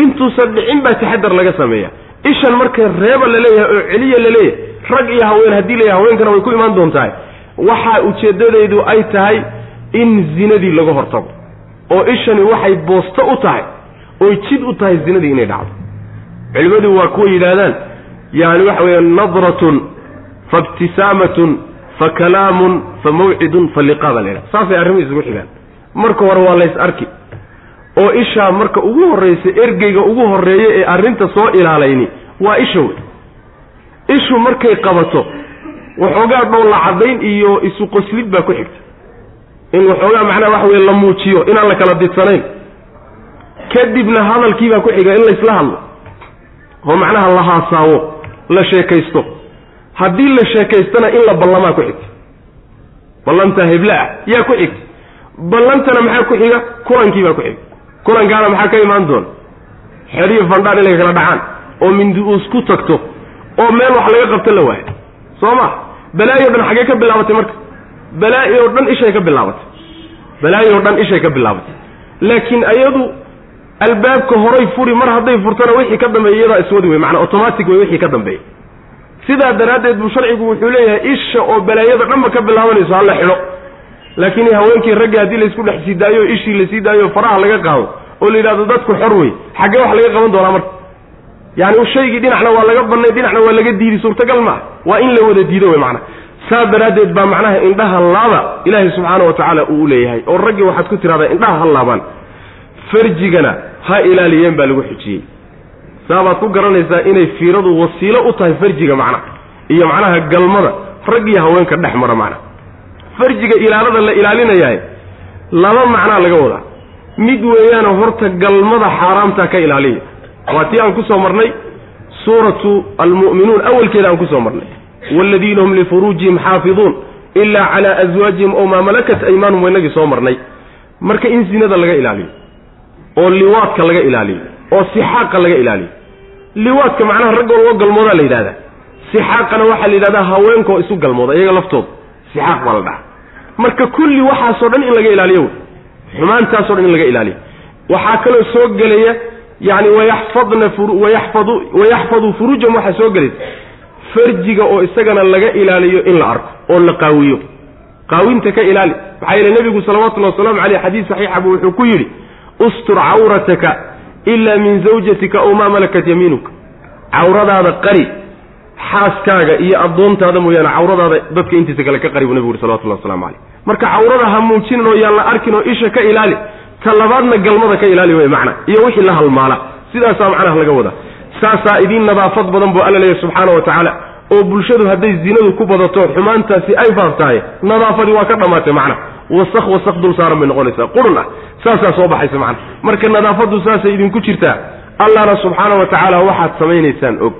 intuusan dhicin baa taxadar laga sameeya ishan marka reeba la leeyahay oo celiya la leeyahay rag iyo haween haddii layahay haweenkana way ku imaan doontahay waxaa ujeeddadaydu ay tahay in zinadii laga hortago oo ishani waxay boosto u tahay oy jid u tahay zinadii inay dhacdo. Culimmadu waa kuwa yidhaahdaan yani waxa weeye nadratun fa ibtisaamatun fa kalaamun fa mawcidun fa liqaa baa la yidhaha saasay arrimuhu isugu xigaan marka hore waa lays arki oo ishaa marka ugu horraysa ergeyga ugu horreeya ee arrinta soo ilaalayni waa isha wey ishu markay qabato waxoogaa dhowla caddayn iyo isu qoslid baa ku xigta. In waxoogaa macnaha waxa weye la muujiyo inaan la kala didsanayn. Kadibna hadalkiibaa ku xiga in laysla hadlo. Oo macnaha la haasaawo la sheekaysto. Haddii la sheekaystana in la ballamaa ku xigta. Ballantaa heble ah yaa ku xigta. Ballantana maxaa ku xiga? Kulankiibaa ku xiga kulankaana maxaa ka imaan doona xeriyo fandhaan inay kala dhacaan. Oo mindi-uus ku tagto. Oo meel wax laga qabto la waayo soo ma? Balaayo dhan xaggee ka bilaabatay marka? Balaayo dhan ishay ka bilaabatay. Balaayo dhan ishay ka bilaabatay. Laakiin ayadu albaabka horay furi mar hadday furtana wixii ka dambeeya iyadaa iswadi wey macanaa automatic wey wixii ka dambeeya sidaa daraaddeed buu sharcigu wuxuu leeyahay isha oo balaayada dhanba ka bilaabanayso hala xidho laakiin haweenkii ragga haddii laysku dhex sii daayo o ishii la sii daayo faraha laga qaado oo la yidhahdo dadku xor wey xaggee wax laga qaban doonaa marka. Yani shaygii dhinacna waa laga bannay dhinacna waa laga diidi suurtagal maaha. Waa in la wada diido wey macnaha saas daraaddeed baa macnaha indhaha laaba ilaahay subxaana wa tacaala uu u leeyahay oo raggii waxaad ku tidhahdaa indhaha ha laabaan. Farjigana ha ilaaliyeen baa lagu xujiyey saabaad ku garanaysaa inay fiiradu wasiilo u tahay farjiga macnaha iyo macnaha galmada rag iyo haweenka dhex mara macnaha farjiga ilaalada la ilaalinayahay laba macnaa laga wadaa. Mid weeyaana horta galmada xaaraamtaa ka ilaaliya. Waa tii aan ku soo marnay suuratu almu'minuun awalkeeda aan ku soo marnay. Waaladiina hum lifuruujihim xaafiduun ilaa calaa aswaajihim ow maa malakat aymaanum waynagii soo marnay. Marka in zinada laga ilaaliyo oo liwaadka laga ilaaliyo oo sixaaqa laga ilaaliyo. Liwaadka macnaha raggoo loo galmoodaa la yidhahdaa sixaaqana waxaa la yidhahdaa haweenkoo isu galmooda iyaga laftooda sixaaq baa la dhaha marka kulli waxaasoo dhan in laga ilaaliyo wey. Xumaantaasoo dhan in laga ilaaliyo. Waxaa kaloo soo gelaya yani wayaxfadna wayaxfadu wayaxfaduu furuujahum waxaa soo gelaysa farjiga oo isagana laga ilaaliyo in la arko oo la qaawiyo. Qaawinta ka ilaali. Maxaa yeele nebigu salawatullahi wasalaamu caleyh xadiis saxiixa buu wuxuu ku yidhi ustur cawrataka ila min zawjatika ow maa malakat yamiinuka. Cawradaada qari xaaskaaga iyo addoontaada mooyaane cawradaada dadka intiisa kale ka qari buu nebigu yuri salawatullahi waslamu caleyh marka cawrada ha muujinin yaan la arkin oo isha ka ilaali ta labaadna galmada ka ilaali wey macna iyo wixii la halmaala. Sidaasaa macnaha laga wadaa. Saasaa idiin nadaafad badan buu alla leeyahy subxaana wa tacaala oo bulshadu hadday zinadu ku badato xumaantaasi ay baab tahay nadaafadii waa ka dhammaatay macna. Wasaq wasaq dul saaran bay noqonaysaa. Qurun ah. Saasaa soo baxaysa macna. Marka nadaafaddu saasay idinku jirtaa allahna subxaana wa tacaala waxaad samaynaysaan og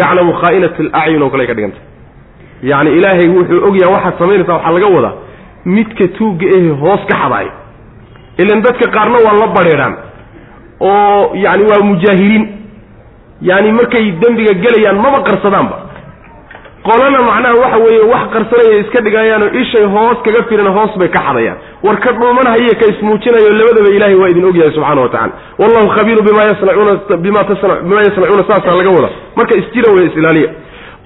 yaclamu khaa'inat alacyun oo kale ka dhiganta yacni ilaahay wuxuu ogyaha waxaad samaynaysaa waxaa laga wadaa midka tuugga ehe hoos ka xadaay ilan dadka qaarna waa la badheedhaan oo yacni waa mujaahiriin yani markay dembiga gelayaan maba qarsadaanba qolana macnaha waxa weeye wax qarsanaya iska dhigayaanoo ishay hoos kaga firan hoos bay ka xadayaan. War ka dhuumanhaye ka ismuujinayo labadaba ilahay waa idin ogyahay subxana wa tacala wallahu khabiiru bima yasnacuuna bima tasna bima yasnacuuna saasaa laga wada. Marka isjira wey isilaaliya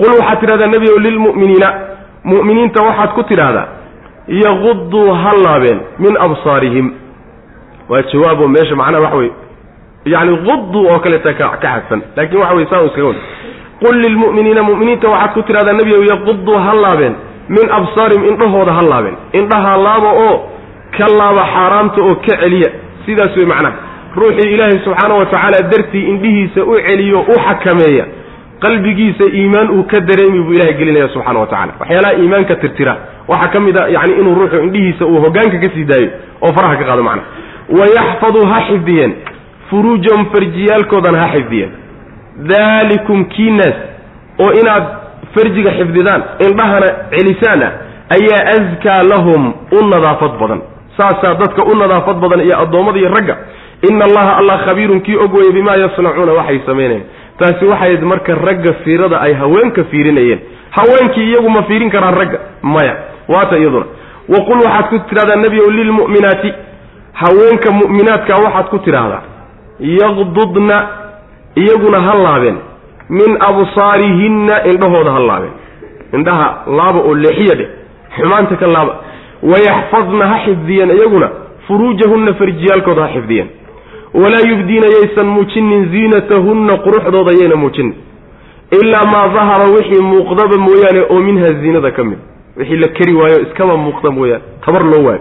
qul waxaad tidhahdaa nebi o lilmu'miniina. Mu'miniinta waxaad ku tidhaahdaa yaquduu ha laabeen min absaarihim. Waa jawaabo meesha macnaha waxa weye yani udu oo kaleeta ka xadfan laakiin waxa wey saa iskaga wad qul lilmu'miniina mu'miniinta waxaad ku tidhahdaa nebigow yaquduu ha laabeen min absaarihim indhahooda ha laabeen indhaha laaba oo ka laaba xaaraamta oo ka celiya sidaas wey macnaha ruuxii ilaahay subxaana wa tacaala dartii indhihiisa u celiyo u xakameeya qalbigiisa iimaan uu ka dareemi buu ilahay gelinaya subxana wa tacala waxyaalaha iimaanka tirtira waxaa ka mid a yani inuu ruuxu indhihiisa uu hogaanka ka sii daayo oo faraha ka qaado macnaha wayaxfaduu ha xifdiyeen furuujahum farjiyaalkoodana ha xifdiyeen daalikum kiinaas oo inaad farjiga xifdidaan indhahana celisaan ah ayaa askaa lahum u nadaafad badan. Saasaa dadka u nadaafad badan iyo addoommada iyo ragga. Ina allaha allah khabiirun kii og weeye bimaa yasnacuuna waxay samaynayeen taasi waxayd marka ragga fiirada ay haweenka fiirinayeen. Haweenkii iyagu ma fiirin karaan ragga. Maya waata iyaduna. Waqul waxaad ku tidhahdaa nebi lilmu'minaati. Haweenka mu'minaadka waxaad ku tidhaahdaa yaqdudna iyaguna ha laabeen. Min absaarihinna indhahooda ha laabeen. Indhaha laaba oo leexiya dheh xumaanta ka laaba. Wayaxfadna ha xifdiyeen iyaguna. Furuujahunna farjiyaalkooda ha xifdiyeen. Walaa yubdiina yaysan muujinin ziinatahunna quruxdooda yayna muujinin. Ilaa maa dahara wixii muuqdaba mooyaane oo minha ziinada ka mid. Wixii la keri waayo iskaba muuqda mooyaane. Tabar loo waayo.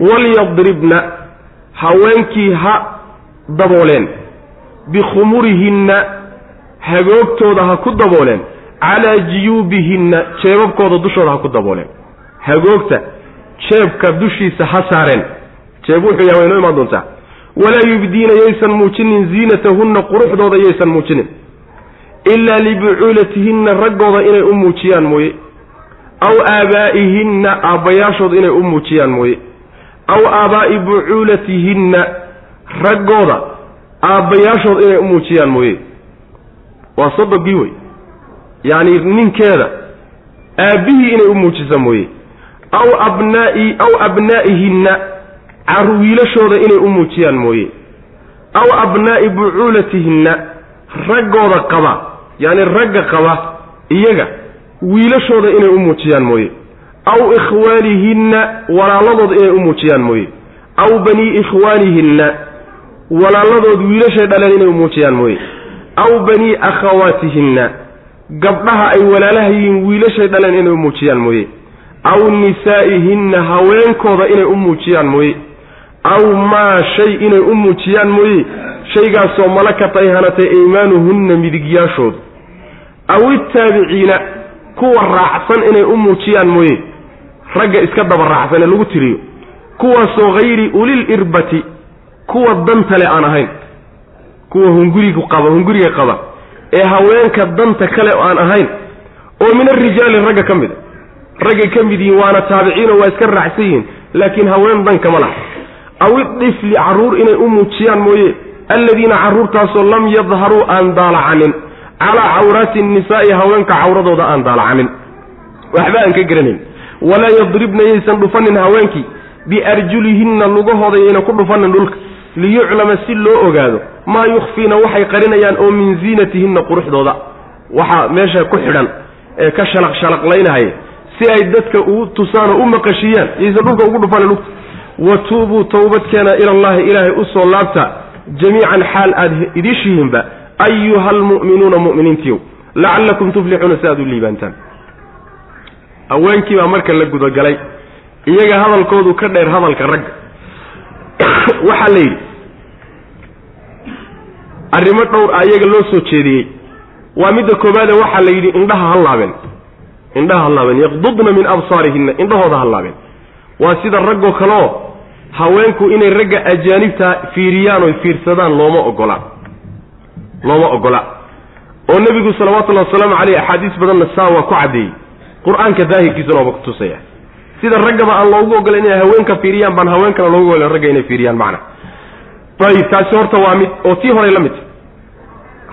Walyadribna haweenkii ha dabooleen bikhumurihinna hagoogtooda ha ku dabooleen. Calaa jiyuubihinna jeebabkooda dushooda ha ku dabooleen. Hagoogta jeebka dushiisa ha saareen. Jeeb wuxuu yahay way noo imaan doontaa. Walaa yubdiina yaysan muujinin. Ziinatahunna quruxdooda yaysan muujinin. Ilaa libucuulatihinna raggooda inay u muujiyaan mooye. Aw aabaa'ihinna aabbayaashooda inay u muujiyaan mooye. Aw aabaa'i bucuulatihinna raggooda aabbayaashood inay u muujiyaan mooye. Waa sodogii wey yacni ninkeeda aabbihii inay u muujisa mooye. Aw abnaai aw abnaa'ihinna carwiilashooda inay u muujiyaan mooye. Aw abnaa'i bucuulatihinna raggooda qaba yacni ragga qaba iyaga wiilashooda inay u muujiyaan mooye. Aw ikhwaanihinna walaaladooda inay u muujiyaan mooye. Aw banii ikhwaanihinna walaaladood wiilashay dhaleen inay muujiyaan mooye. Aw banii akhawaatihinna gabdhaha ay walaalaha yihiin wiilashay dhaleen inay muujiyaan mooye. Aw nisaa'ihinna haweenkooda inay u muujiyaan mooye. Aw maa shay inay u muujiyaan mooye shaygaasoo malakat ay hanatay aymaanuhunna midigyaashooda aw ittaabiciina kuwa raacsan inay u muujiyaan mooye. Ragga iska daba raacsan ee lagu tiriyo. Kuwaasoo hayri ulil irbati kuwa dantale aan ahayn kuwa hunguriga qaba hunguriga qaba ee haweenka danta kale aan ahayn oo min arijaali ragga ka mid a. Raggay ka mid yihiin waana taabiciinoo waa iska raacsan yihiin laakiin haween dan kama laha. Aw idifli carruur inay u muujiyaan mooye alladiina carruurtaasoo lam yadharuu aan daalacanin. Calaa cawraati nnisaa'i haweenka cawradooda aan daalacanin. Waxba aan ka garanayn. Walaa yadribna yaysan dhufanin haweenkii. Biarjulihinna lugahooda yayna ku dhufanin dhulka liyuclama si loo ogaado maa yukhfiina waxay qarinayaan oo min ziinatihinna quruxdooda. Waxaa meesha ku xidhan ee ka shalaq shalaqlaynahaya si ay dadka ugu tusaan oo u maqashiyaan yaysan dhulka ugu dhufan lugta. Wa tuubuu towbadkeena ilallahi ilaahay u soo laabta jamiican xaal aad idishihiinba ayuha almu'minuuna mu'miniintiiw lacallakum tuflixuuna si aad u liibaantaan. Haweenkii baa marka la gudagalay iyaga hadalkoodu ka dheer hadalka ragga *coughs* waxaa la yidhi arrimo dhowr a iyaga loo soo jeediyey. Waa midda koobaade waxaa la yidhi indhaha ha laabeen. Indhaha ha laabeen. Yaqdudna min absaarihinna indhahooda ha laabeen. Waa sida raggoo kaleoo haweenku inay ragga ajaanibta fiiriyaan oy fiirsadaan looma ogola. Looma ogola. Oo nebigu salawatullahi wasalaamu caleyh axaadiis badanna saa waa ku caddeeyey qur'aanka daahirkiisana waaba kutusaya sida raggaba aan loogu ogola inay haweenka fiiriyaan baan haweenkana loogu ogola ragga inay fiiriyaan macna. Ayib taasi horta waa mid oo tii horay la mid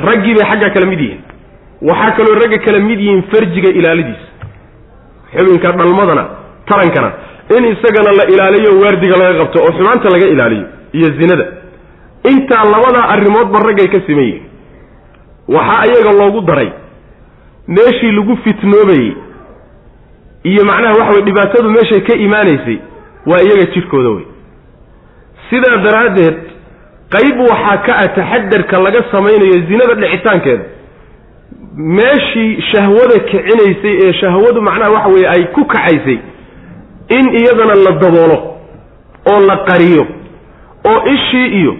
raggii bay xagga kala mid yihiin. Waxaa kaloo ragga kala mid yihiin farjiga ilaalidiisa xubinka dhalmadana tarankana in isagana la ilaaliyo waardiga laga qabto oo xumaanta laga ilaaliyo iyo zinada. Intaa labadaa arrimoodba raggay ka siman yihiin waxaa ayaga loogu daray. Meeshii lagu fitnoobayey iyo macnaha waxa weye dhibaatadu meeshay ka imaanaysay waa iyaga jidhkooda wey sidaa daraaddeed qayb waxaa ka ah taxadarka laga samaynayo zinada dhicitaankeeda. Meeshii shahwada kicinaysay ee shahwadu macnaha waxa weeye ay ku kacaysay in iyadana la daboolo oo la qariyo oo ishii iyo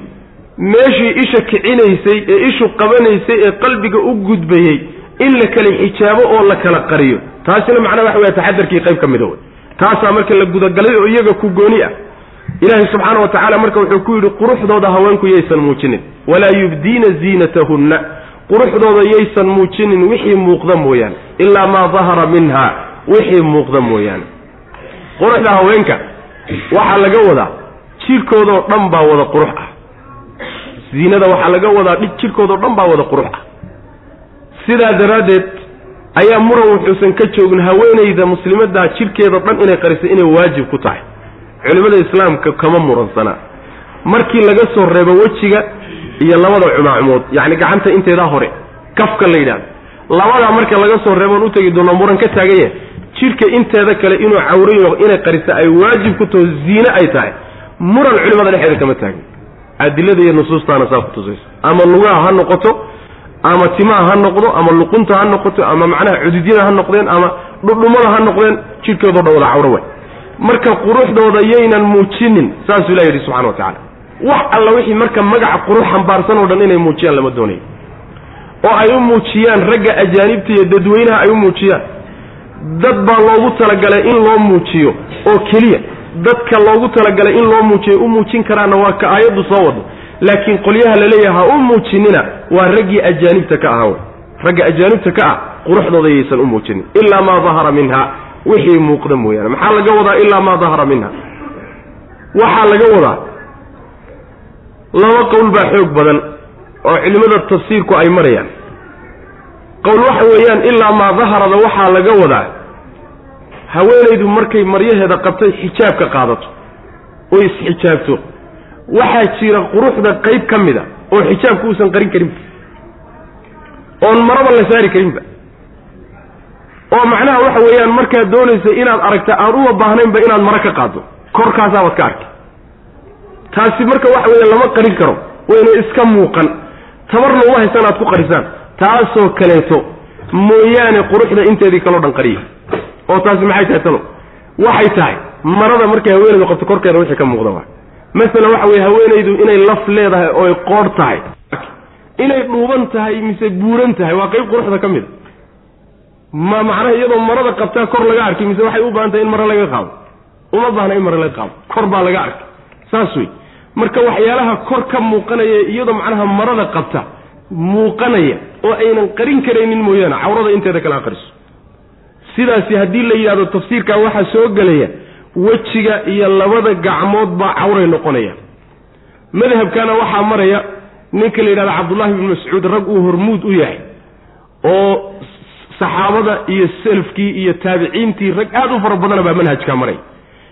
meeshii isha kicinaysay ee ishu qabanaysay ee qalbiga u gudbayey in la kala xijaabo oo la kala qariyo. Taasina macnaha waxa weya taxadarkii qayb ka mida wey taasaa marka la gudagalay oo iyaga ku gooni ah. Ilaahay subxaana wa tacaala marka wuxuu ku yidhi quruxdooda haweenku yaysan muujinin. Walaa yubdiina ziinatahunna. Quruxdooda yaysan muujinin wixii muuqda mooyaane. Ilaa maa dahara minha wixii muuqda mooyaane. Quruxda haweenka waxaa laga wadaa jidhkoodoo dhan baa wada qurux ah. Ziinada waxaa laga wadaa jidhkoodao dhan baa wada qurux ah sidaa daraaddeed ayaa muran wuxuusan ka joogin haweenayda muslimaddaa jidhkeeda dhan inay qarisay inay waajib ku tahay. Culimmada islaamka kama muransanaa markii laga soo reebo wejiga iyo labada cumaacumood yacni gacanta inteedaa hore kafka la yidhahdo labadaa marka laga soo reeboon u tegi doona muran ka taagan yahay jidhka inteeda kale inuu cawrayo inay qarisa ay waajib ku taho ziine ay tahay. Muran culimada dhexeeda kama taagin. Adilada iyo nusuustaana saa ku tusaysa. Ama lugaha ha noqoto ama timaha ha noqdo ama luqunta ha noqoto ama macnaha cududyada ha noqdeen ama dhudhumada ha noqdeen jidhkoodoo dhan wada cawro way. Marka quruxdooda yaynan muujinin saasuu ilah yidhi subxana wa tacala wax alla wixii marka magaca qurux xambaarsan oo dhan inay muujiyaan lama doonayo. Oo ay u muujiyaan ragga ajaanibta iyo dadweynaha ay u muujiyaan. Dad baa loogu talagalay in loo muujiyo oo keliya. Dadka loogu talagalay in loo muujiyo u muujin karaana waa ka aayaddu soo wado laakiin qolyaha laleeyaha ha u muujinina waa raggii ajaanibta ka wey ragga ajaanibta ka ah quruxdooda yaysan u muujinin. Ilaa maa dahara minha wixii muuqda mooyaane. Maxaa laga wadaa ilaa maa dahara minha? Waxaa laga wadaa laba qowl baa xoog badan oo culimmada tafsiirku ay marayaan. Qowl waxa weeyaan ilaa maa daharada waxaa laga wadaa haweenaydu markay maryaheeda qabtay xijaab ka qaadato. Oo isxijaabto waxaa jira quruxda qayb ka mid a oo xijaabku uusan qarin karinba oon maraba la saari karinba oo macnaha waxa weeyaan markaad doonaysa inaad aragta aan uma baahnaynba inaad maro ka qaaddo. Korkaasaabad ka arkay taasi marka waxa weeye lama qarin karo. Wayna iska muuqan. Tabarna uma haysan aad ku qarisaan. Taasoo kaleeto mooyaane quruxda inteedii kaloo dhan qariya. Oo taasi maxay tahay talo? Waxay tahay marada markay haweenaydu qabto korkeeda wixii ka muuqda waa masalan waxa weye haweenaydu inay laf leedahay oo ay qoodh tahay. Inay dhuuban tahay mise buuran tahay waa qayb quruxda ka mid a ma macnaha iyadoo marada qabtaa kor laga arkay mise waxay u baahan tahay in mare laga qaado? Uma baahna in mare laga qaado. Kor baa laga arkay saas wey marka waxyaalaha kor ka muuqanaya iyadoo macnaha marada qabta muuqanaya oo aynan qarin karaynin mooyaane cawrada inteeda kale ha qariso. Sidaasi haddii la yidhahdo tafsiirkaa waxaa soo gelaya wejiga iyo labada gacmood baa cawray noqonaya. Madhabkana waxaa maraya ninka la yidhahdo cabdullahi bnu mascuud rag uu hormuud u yahay oo saxaabada iyo selafkii iyo taabiciintii rag aada u fara badana baa manhajkaa maraya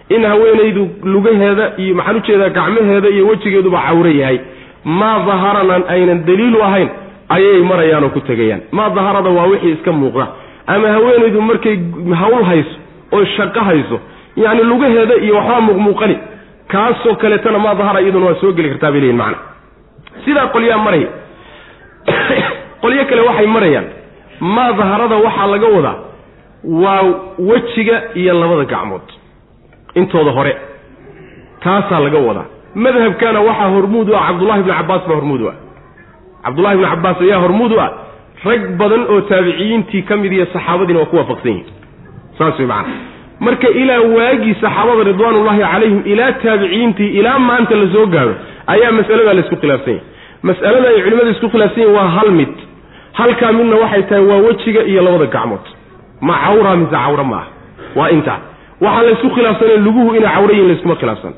in haweenaydu lugaheeda iyo maxaan u jeedaa gacmaheeda iyo wejigeeduba cawro yahay. Maa daharanan aynan daliilu ahayn ayay marayaan oo ku tegayaan. Maa daharada waa wixii iska muuqda. Ama haweenaydu markay hawl hayso oo shaqo hayso yacni lugaheeda iyo waxbaa muuqmuuqani kaasoo kaleetana maa dahara iyaduna waa soo geli kartaa bay leeyihiin macana sidaa qolyaa maraya *coughs* qolyo kale waxay marayaan maa daharada waxaa laga wadaa waa wejiga iyo labada gacmood. Intooda hore taasaa laga wadaa. Madhabkana waxaa hormuud u ah cabdullahi bni cabbaas baa hormuud u ah. Cabdullahi bni cabbaas ayaa hormuud u ah rag badan oo taabiciyiintii ka mid iyo saxaabadiina waa ku waafaqsan yihiin saas way macana marka ilaa waagii saxaabada ridwaanullahi calayhim ilaa taabiciyiintii ilaa maanta la soo gaaro ayaa mas'aladaa la isku khilaafsan yahy mas'alada ay culimmada isku khilaafsan yihiin waa hal mid. Halkaa midna waxay tahay waa wejiga iyo labada gacmood. Ma cawra mise cawra ma ah waa intaa waxaan laysku khilaafsanayn luguhu inay cawra yihiin layskuma khilaafsana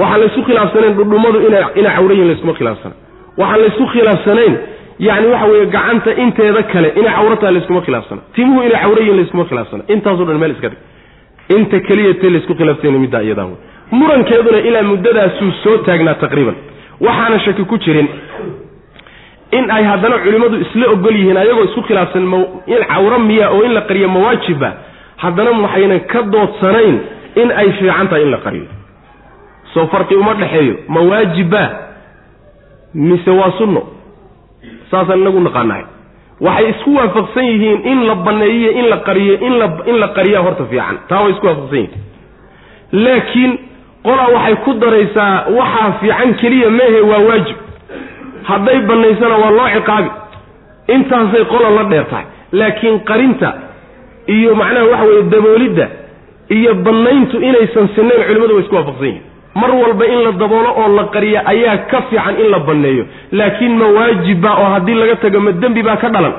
waxaan laysku khilaafsanayn dhudhummadu ina inay cawra yihiin layskuma khilaafsana waxaan laysku khilaafsanayn yani waxa weeye gacanta inteeda kale inay cawrataa layskuma khilaafsana timuhu inay cawra yihiin layskuma khilaafsana intaaso dhan meel iska dhig inta keliyatee laysku khilaafsanya middaa iyadaa wey murankeeduna ilaa muddadaasuu soo taagnaa taqriiban. Waxaana shaki ku jirin in ay haddana culimmadu isla ogol yihiin ayagoo isku khilaafsan in cawro miya oo in la qariyo mawaajiba haddana waxaynan ka doodsanayn in ay fiican tahay in la qariyo. Soo farqi uma dhexeeyo. Mawaajiba mise waa sunno? Saasaan inagu naqaanahay waxay isku waafaqsan yihiin in la banneeyiyo in la qariyo in la in la qariyaa horta fiican. Taa way isku waafaqsan yihiin. Laakiin qolaa waxay ku daraysaa waxaa fiican keliya meehe waa waajib. Hadday bannaysana waa loo ciqaabi. Intaasay qola la dheer tahay. Laakiin qarinta iyo macnaha waxa weeye daboolidda iyo bannayntu inaysan sinayn culimmadu way isku waafaqsan yihiin mar walba in la daboolo oo la qariya ayaa ka fiican in la banneeyo laakiin ma waajibba oo haddii laga tago ma dembi baa ka dhalan.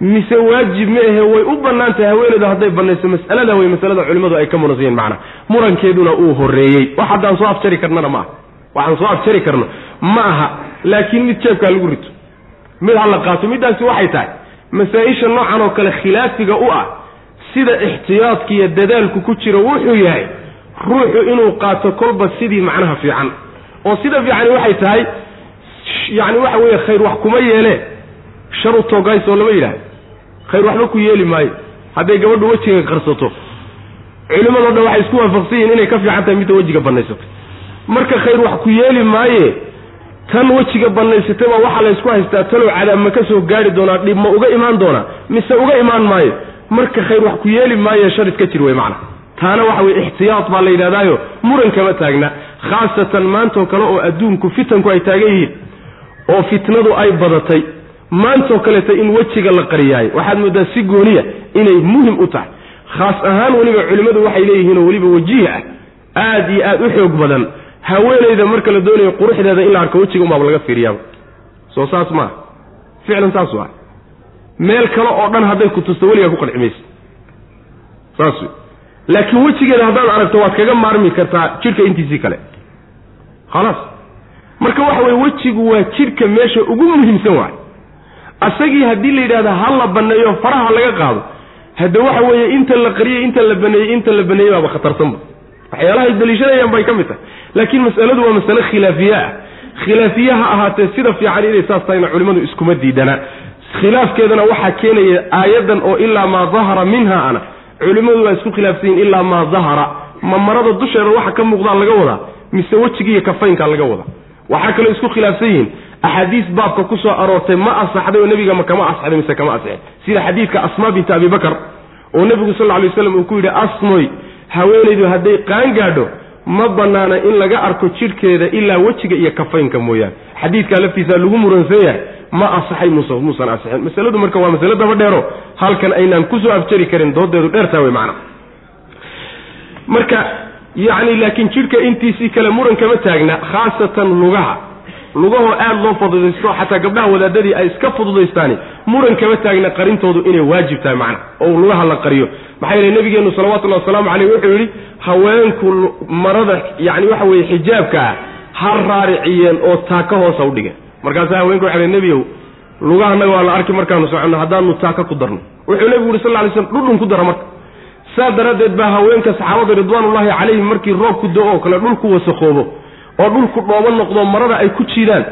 Mise waajib ma ahe way u bannaan tahay haweenaydu hadday bannayso mas'alada wey masalada culimmadu ay ka muransan yihiin murankeeduna uu horreeyey. Wax haddaan soo afjari karnana ma aha. Waxaan soo afjari karno. Ma aha. Laakiin mid jeebkaa lagu rito. Mid ha la qaato. Middaasi waxay tahay. Masaa-isha noocan oo kale khilaafiga u ah sida ixtiyaadka iyo dadaalku ku jiro wuxuu yahay ruuxu inuu qaato kolba sidii macnaha fiican. Oo sida fiicani waxay tahay yacni waxa weeye khayr wax kuma yeele shar u toogaysoo lama yidhahdo khayr waxba ku yeeli maayo. Hadday gabadhu wejiga qarsato. Culimmadoo dhan waxay isku waafaqsan yihiin inay ka fiican tahay midda wejiga banaysato marka khayr wax ku yeeli maaye tan wejiga bannaysatay baa waxaa laysku haystaa talow cadaab ma ka soo gaari doonaa dhib ma uga imaan doonaa mise uga imaan maayo. Marka khayr wax ku yeeli maaye shar iska jir wey macna taana waxa weye ixtiyaad baa la yidhahdaayo muran kama taagna. Khaasatan maantoo kale oo adduunku fitanku ay taagan yihiin oo fitnadu ay badatay maantoo kaleeta in wejiga la qariyaayo waxaad mooddaa si gooniya inay muhiim u tahay. Khaas ahaan weliba culimmadu waxay leeyihiinoo weliba wajiih ah aad iyo aad u xoog badan. Haweenayda marka la doonayo quruxdeeda in la arko wejiga umaaba laga fiiriyaaba soo saas maaha ficlan saas waa meel kale oo dhan hadday ku tusto weligaa ku qanci saas wey laakiin wejigeeda haddaad aragto waad kaga maarmi kartaa jidhka intiisii kale. Khalaas. Marka waxa weye wejigu waa jidhka meesha ugu muhiimsan waay. Asagii haddii la yidhahda ha la banneeyo faraha laga qaado hadde waxa weeye inta la qariyey inta la baneeyey inta la baneeyey baaba khatarsanba. Waxyaalahay daliishanayaan bay ka mid tahay. Laakiin mas'aladu waa masale khilaafiye ah. Khilaafiye ha ahaatee sida fiican inay saas tahayna culimmadu iskuma diidana. Khilaafkeedana waxaa keenaya aayaddan oo ilaa maa dahara minha ana culimmadu waa isku khilaafsan yihiin ilaa maa dahara ma marada dusheeda waxa ka muuqdaa laga wadaa mise wejiga iyo kafaynkaa laga wadaa waxaa kaloo isku khilaafsan yihiin axaadiis baabka ku soo aroortay ma asaxday oo nebiga ma kama asaxday mise kama asixin sida xadiidka asmaa binta abi bakar oo nebigu sal lla lay waslam uu ku yidhi asmoy haweenaydu hadday qaan gaadho ma bannaana in laga arko jidhkeeda ilaa wejiga iyo kafaynka mooyaane. Xadiidkaa laftiisaa lagu muransan yahay ma asaxay mus muusan asixin masaladu marka waa masale daba dheero halkan aynaan ku soo afjari karin doodeedu dheertaa wey macana marka yacni laakiin jidhka intiisii kale muran kama taagna khaasatan lugaha. Lugahoo aada loo fududaysto xataa gabdhaha wadaadadii ay iska fududaystaani muran kama taagna qarintoodu inay waajib tahay macna oo lugaha la qariyo. Maxaa yeele nabigeenu salawatullahi wasalaamu caleyh wuxuu yidhi haweenku marada yacni waxa weeye xijaabka ah ha raariciyeen oo taaka hoosa u dhigeen markaasaa haweenku waxay hi nebiyow lugahanaga waa la arki markaanu soconno haddaanu taaka ku darno. Wuxuu nebigu yuri sal lla alay slam dhudhun ku dara marka. Saa daraaddeed baa haweenka saxaabada ridwaanullahi calayhim markii roobku do oo kale dhulku wasakoobo oo dhulku dhoobo noqdo marada ay ku jiidaan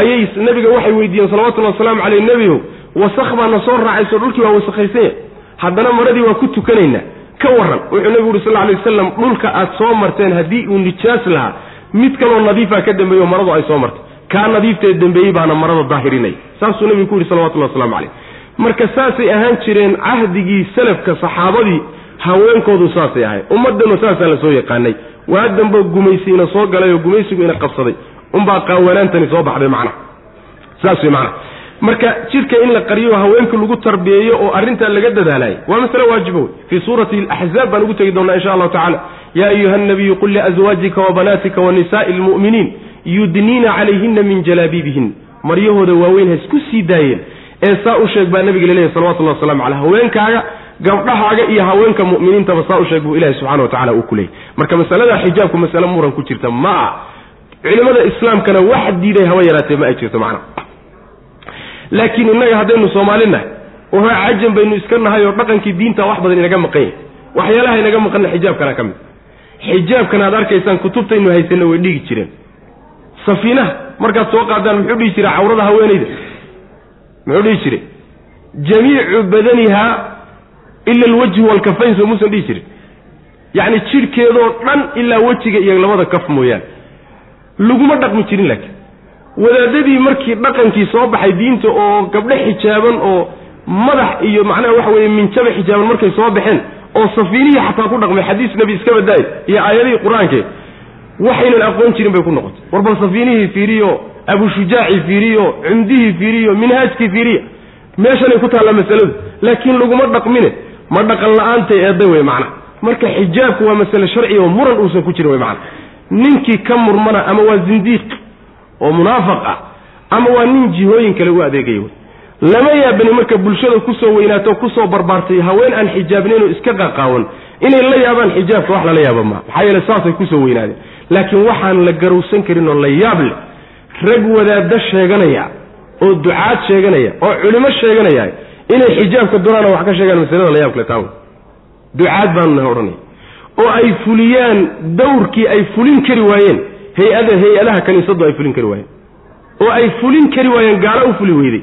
ayay nebiga waxay weydiiyeen salawatullahi wasalaamu caleyh nebiyow wasakh baana soo raacayso dhulkii waa wasakhaysanya haddana maradii waa ku tukanaynaa ka warran wuxuu nebigu yuri sal alay wasalam dhulka aad soo marteen haddii uu nijaas lahaa mid kaloo nadiifa ka dambeeyo maradu ay soo martay kaa nadiiftee dambeeyey baana marada daahirinaya saasuu nebigu ku yidhi salawatullahi waslamu caleyh marka saasay ahaan jireen cahdigii salafka saxaabadii haweenkoodu saasay ahayn ummaddanu saasaa la soo yaqaanay. Waa damba gumaysi ina soo galay oo gumaysigu ina qabsaday. Unbaa qaawanaantani soo baxday macnaha saas wey macnaha marka jidhka in la qariyo haweenka lagu tarbiyeeyo oo arrintaa laga dadaalaya waa masale waajiba wey fii suurati alaxzaab baan ugu tegi doonaa insha allahu tacala yaa ayuha nabiyu qul liazwaajika wabanaatika wanisaai lmu'miniin yudniina calayhina min jalaabiibihin maryahooda waaweyn ha isku sii daayeen. Ee saa u sheeg baa nabiga laleeyahy salawatullahi wasalamu caleyh haweenkaaga gabdhahaaga iyo haweenka mu'miniintaba saa u sheeg buu ilahi subxana wa tacala uu ku leeyay. Marka masalada xijaabku masale muran ku jirta ma ah culimada islaamkana wax diiday haba yaraatee ma ay jirto macna. Laakiin innaga haddaynu soomaali nahay oo cajan baynu iska nahay oo dhaqankii diinta wax badan inaga maqan yahay waxyaalaha inaga maqanna xijaabkana ka mid. Xijaabkan aad arkaysaan kutubtaynu haysanna way dhigi jireen safiinaha. Markaad soo qaadaan muxuu dhihi jiray cawrada haweenayda muxuu dhihi jiray? Jamiicu badaniha ila alwajhi waalkafayn soo muusan dhihi jirin yacni jidhkeedoo dhan ilaa wejiga iyo labada kaf mooyaane. Laguma dhaqmi jirin laakiin. Wadaadadii markii dhaqankii soo baxay diinta oo gabdho xijaaban oo madax iyo macnaha waxa weeye minjaba xijaaban markay soo baxeen oo safiinihii xataa ku dhaqmay xadiis nebi iska badaay iyo aayadihii qur'aanke waxaynan aqoon jirin bay ku noqotay. War safiinihii fiiriyo abushujaacii fiiriyo cumdihii fiiriyo minhaajkii fiiriya meeshanay ku taallaa masaladu. Laakiin laguma dhaqmine ma dhaqan la'aantay eedda wey macna. Marka xijaabku waa masale sharciga oo muran uusan ku jirin wey macna. Ninkii ka murmana ama waa zindiiq oo munaafaq ah ama waa nin jihooyin kale u adeegaya wey lama yaabani marka bulshada ku soo weynaato ku soo barbaartay haween aan xijaabnaynoo iska qaqaawan inay la yaabaan xijaabka wax lala yaaba maa maxaa yeele saasay ku soo weynaadeen laakiin waxaan la garowsan karin oo la yaab leh rag wadaaddo sheeganaya oo ducaad sheeganaya oo culimo sheeganaya inay xijaabka doonaan wax ka sheegaan masalada la yaab kale taa wey ducaad baanu nahay odhanaya. Oo ay fuliyaan dawrkii ay fulin kari waayeen hay'ada hay'adaha kaniisadu ay fulin kari waayeen. Oo ay fulin kari waayeen gaalo u fuli weyday.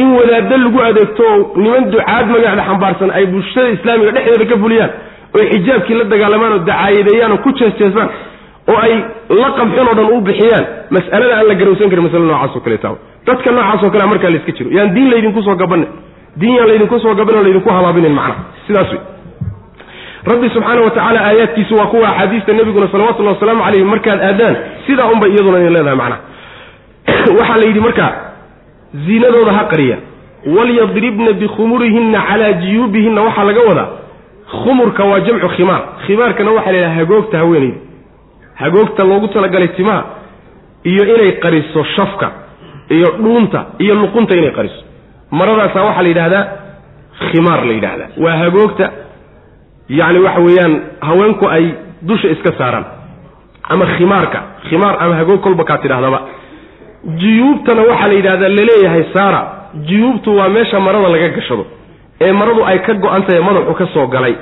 In wadaaddo lagu adeegto oo niman ducaad magacda xambaarsan ay bulshada islaamiga dhexdeeda ka fuliyaan oo xijaabkii la dagaalamaan oo dacaayadeeyaan oo ku jeesjeesaan oo ay la qabxin oo dhan u bixiyaan mas'alada aan la garowsan karin masale noocaas oo kaleeta dadka noocaas oo kale markaa la iska jiro. Yaan diin laydinku soo gabanin diin yaan laydinku soo gabanin o laydinku habaabinin macnaha sidaas wey rabbi subxaana wa tacaala aayaadkiisu waa kuwa axaadiista nebiguna salawatullahi wasalaamu calayhi markaad aadaan sidaa unbay iyaduna idin leedahay macnaha *clears throat* waxaa la yidhi markaa ziinadooda ha qariya. Walyadribna bikhumurihinna calaa jiyuubihinna. Waxaa laga wadaa khumurka waa jamcu khimaar. Khimaarkana waxaa la yidhaha hagoogta haweenayda hagoogta loogu talagalay timaha iyo inay qariso shafka iyo dhuunta iyo luqunta inay qariso. Maradaasaa waxaa la yidhahdaa khimaar la yidhahdaa waa hagoogta yacni waxa weeyaan haweenku ay dusha iska saaraan ama khimaarka khimaar ama hagoog kolba kaa tidhahdaba. Juyuubtana waxaa la yidhahdaa la leeyahay saara. Juyuubtu waa meesha marada laga gashado ee maradu ay ka go-an madaxu ka soo galay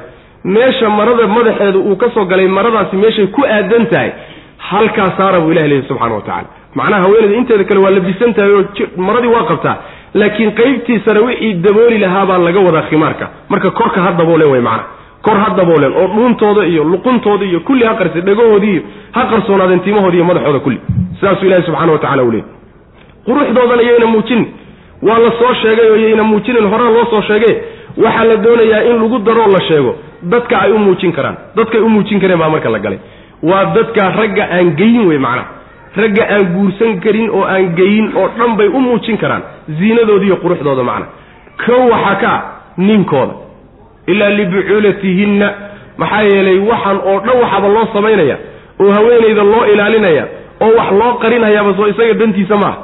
meesha marada madaxeedu uu ka soo galay maradaasi meeshay ku aadan tahay halkaa saara buu ilahi leeyahy subxana wa tacala macnaha haweeneyda inteeda kale waa labisan tahay oo maradii waa qabtaa laakiin qaybtiisana wixii dabooli lahaa baa laga wadaa khimaarka. Marka korka ha daboolen wey macnaha kor ha dabooleen oo dhuuntooda iyo luquntooda iyo kulli ha qarsa dhegahoodii iyo ha qarsoonaadeen timahoodi iyo madaxooda kulli. Sidaasuu ilahi subxana wa tacala u leeyay quruxdoodana yayna muujinin. Waa la soo sheegay oo yayna muujinin horaa loo soo sheege waxaa la doonayaa in lagu daroo la sheego dadka ay u muujin karaan. Dadkay u muujin kareen baa marka la galay. Waa dadka ragga aan geyin wey macnaha ragga aan guursan karin oo aan geyin oo dhan bay u muujin karaan. Ziinadooda iyo quruxdooda macna. Kow waxaa ka ah ninkooda. Ilaa libucuulatihinna maxaa yeelay waxaan oo dhan waxaaba loo samaynaya oo haweenayda loo ilaalinaya oo wax loo qarinayaaba soo isaga dantiisa maaha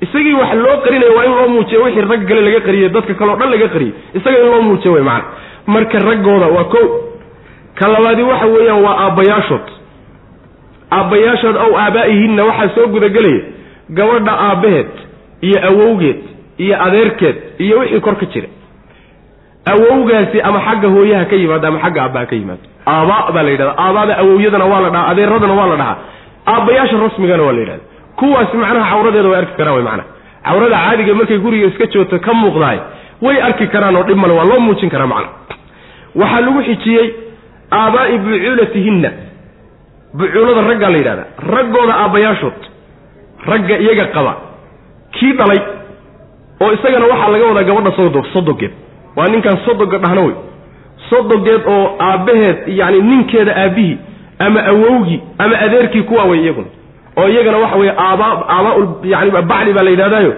isagii wax loo qarinaya waa in loo muujiya wixii rag kale laga qariyey dadka kale o dhan laga qariyey isaga in loo muujiya wey macana marka raggooda waa ko ka labaadi waxa weeyaan waa aabbayaashood. Aabbayaashood ow aabaa'ihinna waxaa soo gudagelaya gabadha aabbaheed iyo awowgeed iyo adeerkeed iyo wixii kor ka jira. Awowgaasi ama xagga hooyaha ka yimaado ama xagga aabbaha ka yimaado aabaa baa la yidhahda aabaada awowyadana waa la dhahaa. Adeeradana waa la dhahaa. Aabbayaasha rasmigana waa la yidhahda kuwaasi macnaha cawradeeda way arki karaan way macnaha. Cawrada caadiga markay guriga iska joogto ka muuqdaay way arki karaan oo dhib male waa loo muujin karaa macna waxaa lagu xijiyey aabaa'i bucuulatihinna. Bucuulada raggaa la yidhahda raggooda aabbayaashood. Ragga iyaga qaba. Kii dhalay oo isagana waxaa laga wadaa gabadha sodo sodogeed. Waa ninkan sodoga dhahna wey. Sodogeed oo aabbaheed yacni ninkeeda aabbihii ama awowgii ama adeerkii kuwaa way iyaguna oo iyagana waxa weye aaba aaba yani bacli baa la yidhahdaayo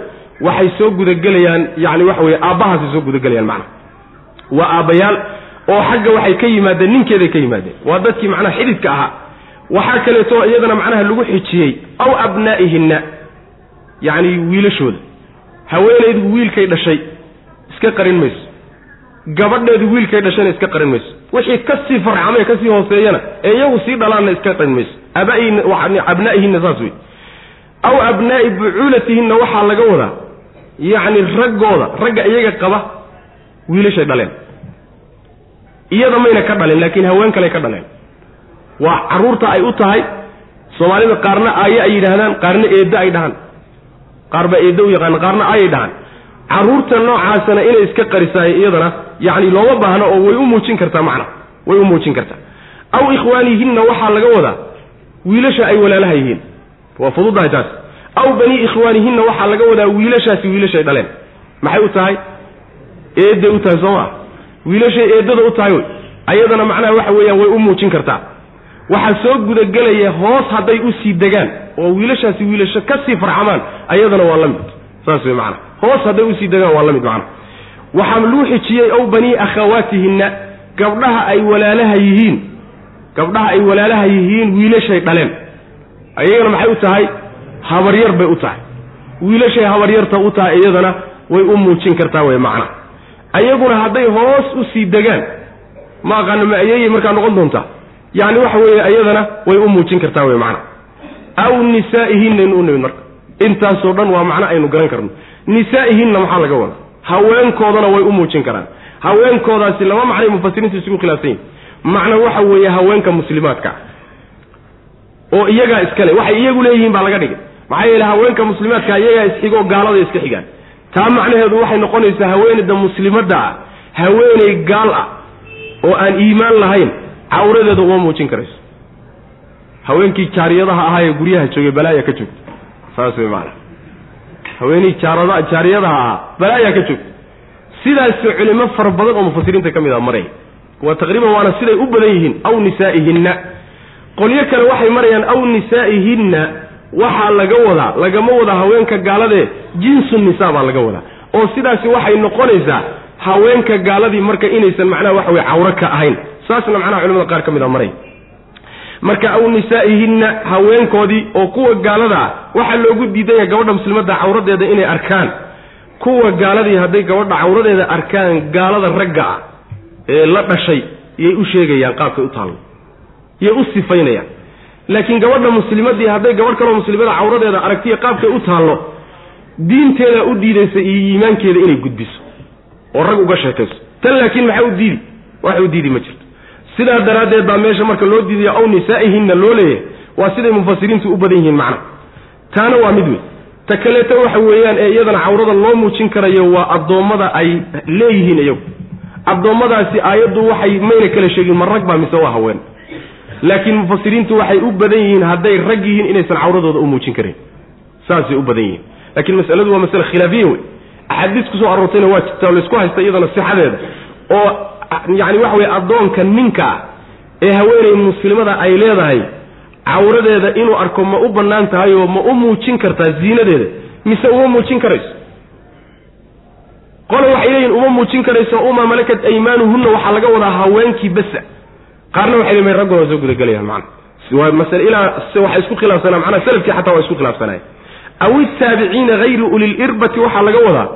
waxay soo gudagelayaan yani waxa weye aabbahaasay soo gudagelayaan macnaha waa aabbayaal oo xagga waxay ka yimaadeen ninkeeday ka yimaadeen. Waa dadkii macnaha xididka ahaa. Waxaa kaleeto iyadana macnaha lagu xijiyey aw abnaa'ihinna yacni wiilashooda. Haweenaydu wiilkay dhashay iska qarin mayso. Gabadheedu wiilkay dhashayna iska qarin mayso. Wixii ka sii farcamee ka sii hooseeyana ee iyagu sii dhalaanna iska qarin mayso. Abaihinna abnaa'ihinna saas wey aw abnaa'i bucuulatihinna waxaa laga wadaa yacni raggooda ragga iyaga qaba wiilashay dhaleen. Iyada mayna ka dhalin laakiin haween kaley ka dhaleen. Waa carruurta ay u tahay soomaalida qaarna aaye ay yidhaahdaan qaarna eeddo ay dhahaan. Qaar baa eeddo u yaqaana qaarna aayay dhahaan. Carruurta noocaasana inay iska qarisaay iyadana yacni looma baahno oo way u muujin kartaa macna way u muujin kartaa. Aw ikhwaanihinna waxaa laga wadaa wiilasha ay walaalaha yihiin. Waa fududahay taas aw banii ikhwaanihinna waxaa laga wadaa wiilashaasi wiilashay dhaleen. Maxay u tahay? Eedday u tahay soo maa wiilashay eeddada u tahay ayadana macnaha waxa weeyaan way u muujin kartaa. Waxaa soo gudagelaya hoos hadday u sii degaan oo wiilashaasi wiilasho ka sii farxamaan ayadana waa la mid. Saas wey macana hoos hadday u sii degaan waa la mid macana waxaa luu xijiyey ow banii akhawaatihinna gabdhaha ay walaalaha yihiin. Gabdhaha ay walaalaha yihiin wiilashay dhaleen. Ayagana maxay u tahay habaryar bay u tahay. Wiilashay habaryarta u tahay iyadana way u muujin kartaa wey macna. Ayaguna hadday hoos u sii degaan ma aqaano ma ayeeyay markaa noqon doontaa? Yacni waxa weeye iyadana way u muujin kartaa wey macna. Aw nisaa'ihinaynu u nimid marka. Intaasoo dhan waa macno aynu garan karno. Nisaa'ihinna maxaa laga wadaa? Haweenkoodana way u muujin karaan. Haweenkoodaasi laba macnay mufasiriintu isugu khilaafsan yihiin macna waxa weeye haweenka muslimaadka oo iyagaa iskale waxay iyagu leeyihiin baa laga dhigay maxaa yeele haweenka muslimaadka iyagaa isxigoo gaalada iska xigaan. Taa macnaheedu waxay noqonaysaa haweeneyda muslimadda ah haweeney gaal ah oo aan iimaan lahayn cawradeeda uma muujin karayso. Haweenkii jaariyadaha ahaa ee guryaha joogay balaaya ka joogta. Saas wey maana haweeney jaarada jaariyadaha ahaa balaaya ka joogta. Sidaasoo culimo fara badan oo mufasiriinta ka mid ah maray. Waa taqriiban waana siday u badan yihiin aw nisaa'ihinna. Qolyo kale waxay marayaan aw nisaa'ihinna waxaa laga wadaa lagama wada haweenka gaaladee jinsu nisaa baa laga wadaa oo sidaasi waxay noqonaysaa haweenka gaaladii marka inaysan macnaha waxa weye cawro ka ahayn. Saasna macnaha culimada qaar ka mid a maray. Marka aw nisaa'ihinna haweenkoodii oo kuwa gaalada ah waxaa loogu diidanya gabadha muslimadda cawradeeda inay arkaan. Kuwa gaaladii hadday gabadha cawradeeda arkaan gaalada ragga ah ee la dhashay yay u sheegayaan qaabkay u taallo yay u sifaynayaan laakiin gabadha muslimadii hadday gabadh kaloo muslimada cawradeeda aragtiya qaabkay u taallo diinteedaa u diidaysa iyo iimaankeeda inay gudbiso oo rag uga sheekayso. Tan laakiin maxaa u diidi? Wax u diidi ma jirto. Sidaa daraaddeed baa meesha marka loo diidayo aw nisaa'ihinna loo leeyahay waa siday mufasiriintu u badan yihiin macna. Taana waa mid wey ta kaleeto waxa weeyaan ee iyadana cawrada loo muujin karayo waa addoommada ay leeyihiin iyagu. Addoommadaasi aayaddu waxay mayna kala sheegin ma rag baa mise waa haween laakiin mufasiriintu waxay u badan yihiin hadday rag yihiin inaysan cawradooda u muujin karin. Saasay u badan yihiin. Laakiin masaladu waa masale khilaafiya wey. Axaadiis ku soo aroortayna waa jirta oo laysku haysta iyadana sixadeeda oo yacni waxa weye addoonka ninka ah ee haweeney muslimada ay leedahay cawradeeda inuu arko ma u bannaan tahay oo ma u muujin kartaa ziinadeeda. Mise uma muujin karayso? Qole waxay leeyihiin uma muujin karayso uma malakat aymaanuhunna waxaa laga wadaa haweenkii basa qaarna waxay leeyihiin raggooda soo gudagelayaan macana waa masale ilaa waxay isku khilaafsanaa macnaha salafkii xataa waa isku khilaafsanaya aw itaabiciina hayri ulilirbati waxaa laga wadaa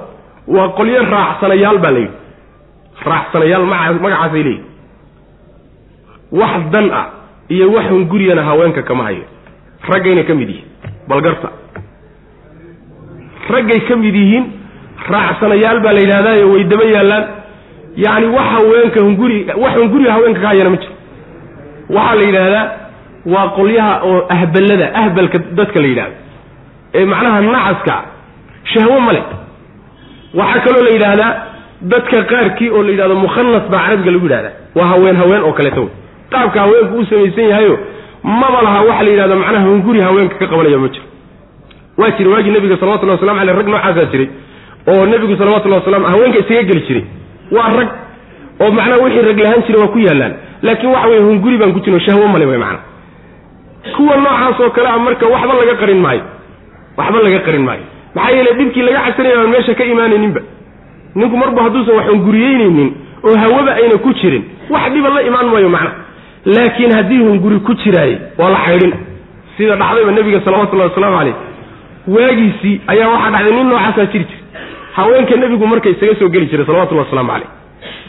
waa qolyo raacsanayaal baa layidhi raacsanayaal maca magacaasay leeyihiin wax dan ah iyo waxun gurigana haweenka kama hayo. Raggayna ka mid yihiin balgarta. Raggay ka mid yihiin raacsanayaal baa la yidhahdaayo way daba yaallaan. Yacni wax haweenka hunguri wax hunguriga haweenka ka hayana ma jiro waxaa la yidhaahdaa waa qolyaha oo ahballada ahbalka dadka la yidhahdo ee macnaha nacaska shahwo ma le waxaa kaloo la yidhaahdaa dadka qaarkii oo la yidhahdo mukhanas baa carabiga lagu yidhahdaa waa haween haween oo kaleeto. Qaabka haweenku u samaysan yahayo maba laha waxa la yidhahdo macnaha hunguri haweenka ka qabanaya ma jiro. Waa jira waagii nebiga salawatullahi waslamu aleyh rag noocaasaa jiray. Oo nebigu salawatullahi wasalaam haweenka isaga geli jiray. Waa rag oo macnaha wixii rag lahaan jiray waa ku yaallaan laakiin waxa weye hunguri baan ku jirno shahwo male way macana kuwa noocaas oo kale a marka waxba laga qarin maayo waxba laga qarin maayo. Maxaa yeele dhibkii laga cabsanaya aan meesha ka imaanayninba. Ninku marba hadduusan wax hunguriyeynaynin oo hawaba ayna ku jirin wax dhiba la imaan maayo macna. Laakiin haddii hunguri ku jiraaye waa la xaydhin sida dhacdayba nebiga salawatullahi wasalaamu caleyh waagiisii ayaa waxaa dhacday nin noocaasaa jiri jira haweenka nebigu marka isaga soo geli jiray salawatullahi waslamu caleyh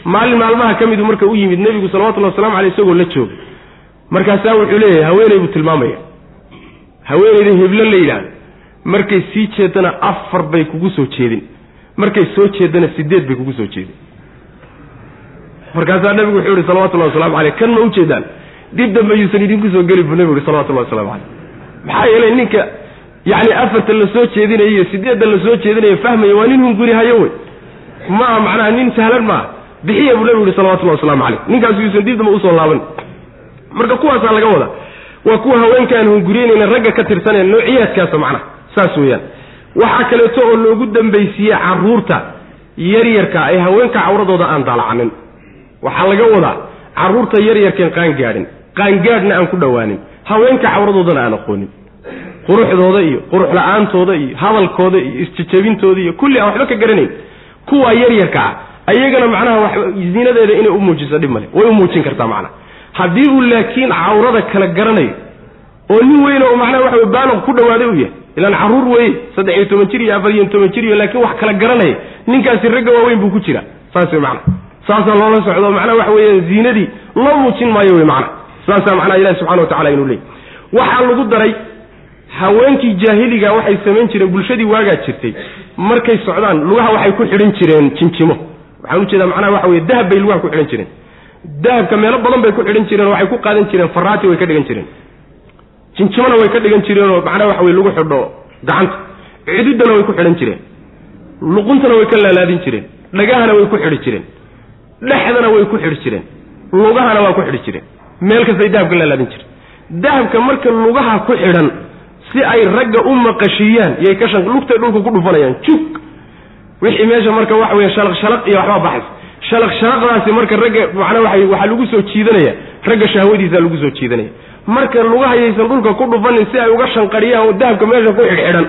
maalin maalmaha ka midu marka u yimid nebigu salawatullahi waslamu caleyh isagoo la jooga markaasaa wuxuu leeyahay haweeney buu tilmaamaya. Haweeneyda heblo la yidhaahdo. Markay sii jeedana afar bay kugu soo jeedin. Markay soo jeedana sideed bay kugu soo jeedin. Markaasaa nabigu wuxuu yihi salawatullahi waslamu caleyh kan ma ujeedaan dib dambe yuusan idinku soo geli buu nebigu yihi salawatullahi waslamu caleyh. Maxaa yeelay ninka yacni afarta la soo jeedinaya iyo sideedda la soo jeedinaya fahmaya waa nin hunguri hayo wey. Maaha macnaha nin sahlan maaha bixiya buu nebigu yihi salawatullahi waslamu caleyh ninkaas yuusan dib u soo laaban. Marka kuwaasaa laga wada waa kuwa haweenkaan hunguriyeynayna ragga ka tirsaneen noociyaadkaasa macnaha saas weeyaan. Waxaa kaleeto oo loogu dambaysiiyey carruurta yaryarka ee haweenka cawradooda aan daalacanin waxaa laga wadaa carruurta yaryarkeen qaangaadhin qaangaadhna aan ku dhowaanin haweenka cawradoodana aan aqoonin. Quruxdooda iyo qurux la'aantooda iyo hadalkooda iyo isjejabintooda iyo kulli aan waxba ka garanayn. Kuwaa yaryarka ah ayagana macnaha ziinadeeda inay u muujiso dhib male way u muujin kartaa macnaha. Haddii uu laakiin cawrada kala garanayo oo nin weyn oo macnaha waxa baaliq ku dhawaaday u yahay ilaan carruur weye saddex iyo toban jir iyo afar iyo toban jir iyo laakiin wax kala garanaya ninkaasi ragga waaweyn buu ku jira. Saas wey macana saasaa loola socdo macnaha waxa weeyaan ziinadii loo muujin maayo wey macana saasaa macnaha ilahi subxana wa tacala inuu leeyay waxaa lagu daray haweenkii jaahiliga waxay samayn jireen bulshadii waagaa jirtay. Markay socdaan lugaha waxay ku xidhan jireen jinjimo waxaan u jeedaa macnaha waxa weye dahab bay lugaha ku xidhan jireen. Dahabka meelo badan bay ku xidhan jireen oo waxay ku qaadan jireen faraati way ka dhigan jireen. Jinjimona way ka dhigan jireenoo macnaha waxa weye lagu xidho gacanta. Cididana way ku xidhan jireen. Luquntana way ka laalaadin jireen. Dhagahana way ku xidhi jireen. Dhexdana way ku xidhi jireen. Lugahana waa ku xidhi jireen. Meel kastay dahabka laalaadin jireen. Dahabka marka lugaha ku xidhan si ay ragga u maqashiiyaan yay ka lugtay dhulka ku dhufanayaan jug wixii meesha marka waxa weya shalaq shalaq iyo waxbaa baxays shalaq marka ragga macnaa waa waxaa lagu soo jiidanaya. Ragga shahwadiisa lagu soo jiidanaya. Marka lugahayaysan dhulka ku dhufanin si ay uga shanqariyaan oo dahabka meesha ku xidhxidhan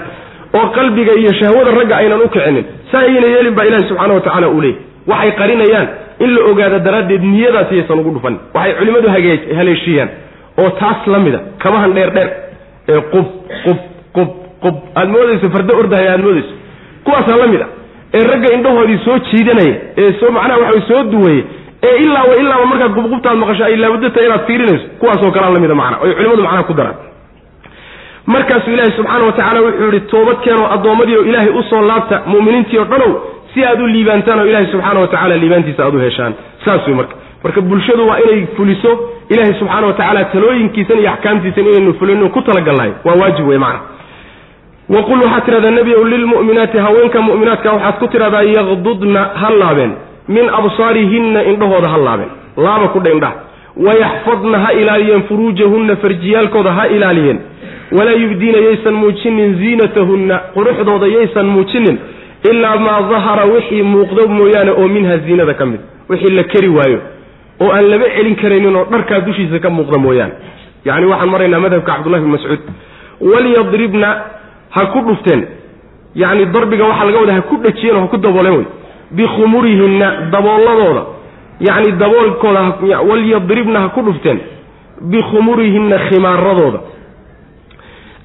oo qalbiga iyo shahwada ragga aynan u kicinin saa ayna yeelin baa ilahi subxaana wa tacala uu leeyay. Waxay qarinayaan in la ogaado daraaddeed niyadaas iyaysan ugu dhufanin. Waxay culimmadu haleeshiiyaan oo taas la mida kabahan dheer dheer ee qub qub qub qub. Aada moodayso fardo ordahaya aada moodayso. Kuwaasaa la mid a ee ragga indhahoodii soo jiidanaya ee soo macnaha waxa soo duwaya ee ilaaba ilaaba markaad qubqubtaad maqasho ay laabudata inaad fiirinayso kuwaasoo kalea la mida macna oy culimadu macnaha ku daraan. Markaasuu ilaahay subxaana wa wuxuu yihi toobad keenoo addoommadii oo ilaahay u soo laabta mu'miniintii oo dhanow si aad u liibaantaan oo ilaahay subxaana wa liibaantiisa aad u heshaan. Saas wey marka. Marka bulshadu waa inay fuliso ilaahay subxaana wa talooyinkiisan iyo axkaamtiisan inaynu fulino ku talagalnahay. Waa waajib wey macna waqul waxaad tidhahdaa nebiyow lilmu'minaati haweenka mu'minaadka waxaad ku tidhahdaa yaqdudna ha laabeen min absaarihinna indhahooda ha laabeen laaba kudha indhaha wayaxfadna ha ilaaliyeen furuujahunna farjiyaalkooda ha ilaaliyeen walaa yubdiina yaysan muujinin ziinatahunna quruxdooda yaysan muujinin ilaa maa dahara wixii muuqdo mooyaane oo minha ziinada ka mid wixii la keri waayo oo aan laba celin karaynin oo dharkaa dushiisa ka muuqda mooyaane yacni waxaan maraynaa madhabka cabdullahi bin mascuud walyadribna ha ku dhufteen. Yacni darbiga waxaa laga wada ha ku dhajiyeen oo ha ku dabooleen wey. Bikhumurihinna dabooladooda yacni daboolkooda walyadribna ha ku dhufteen. Bikhumurihinna khimaaradooda.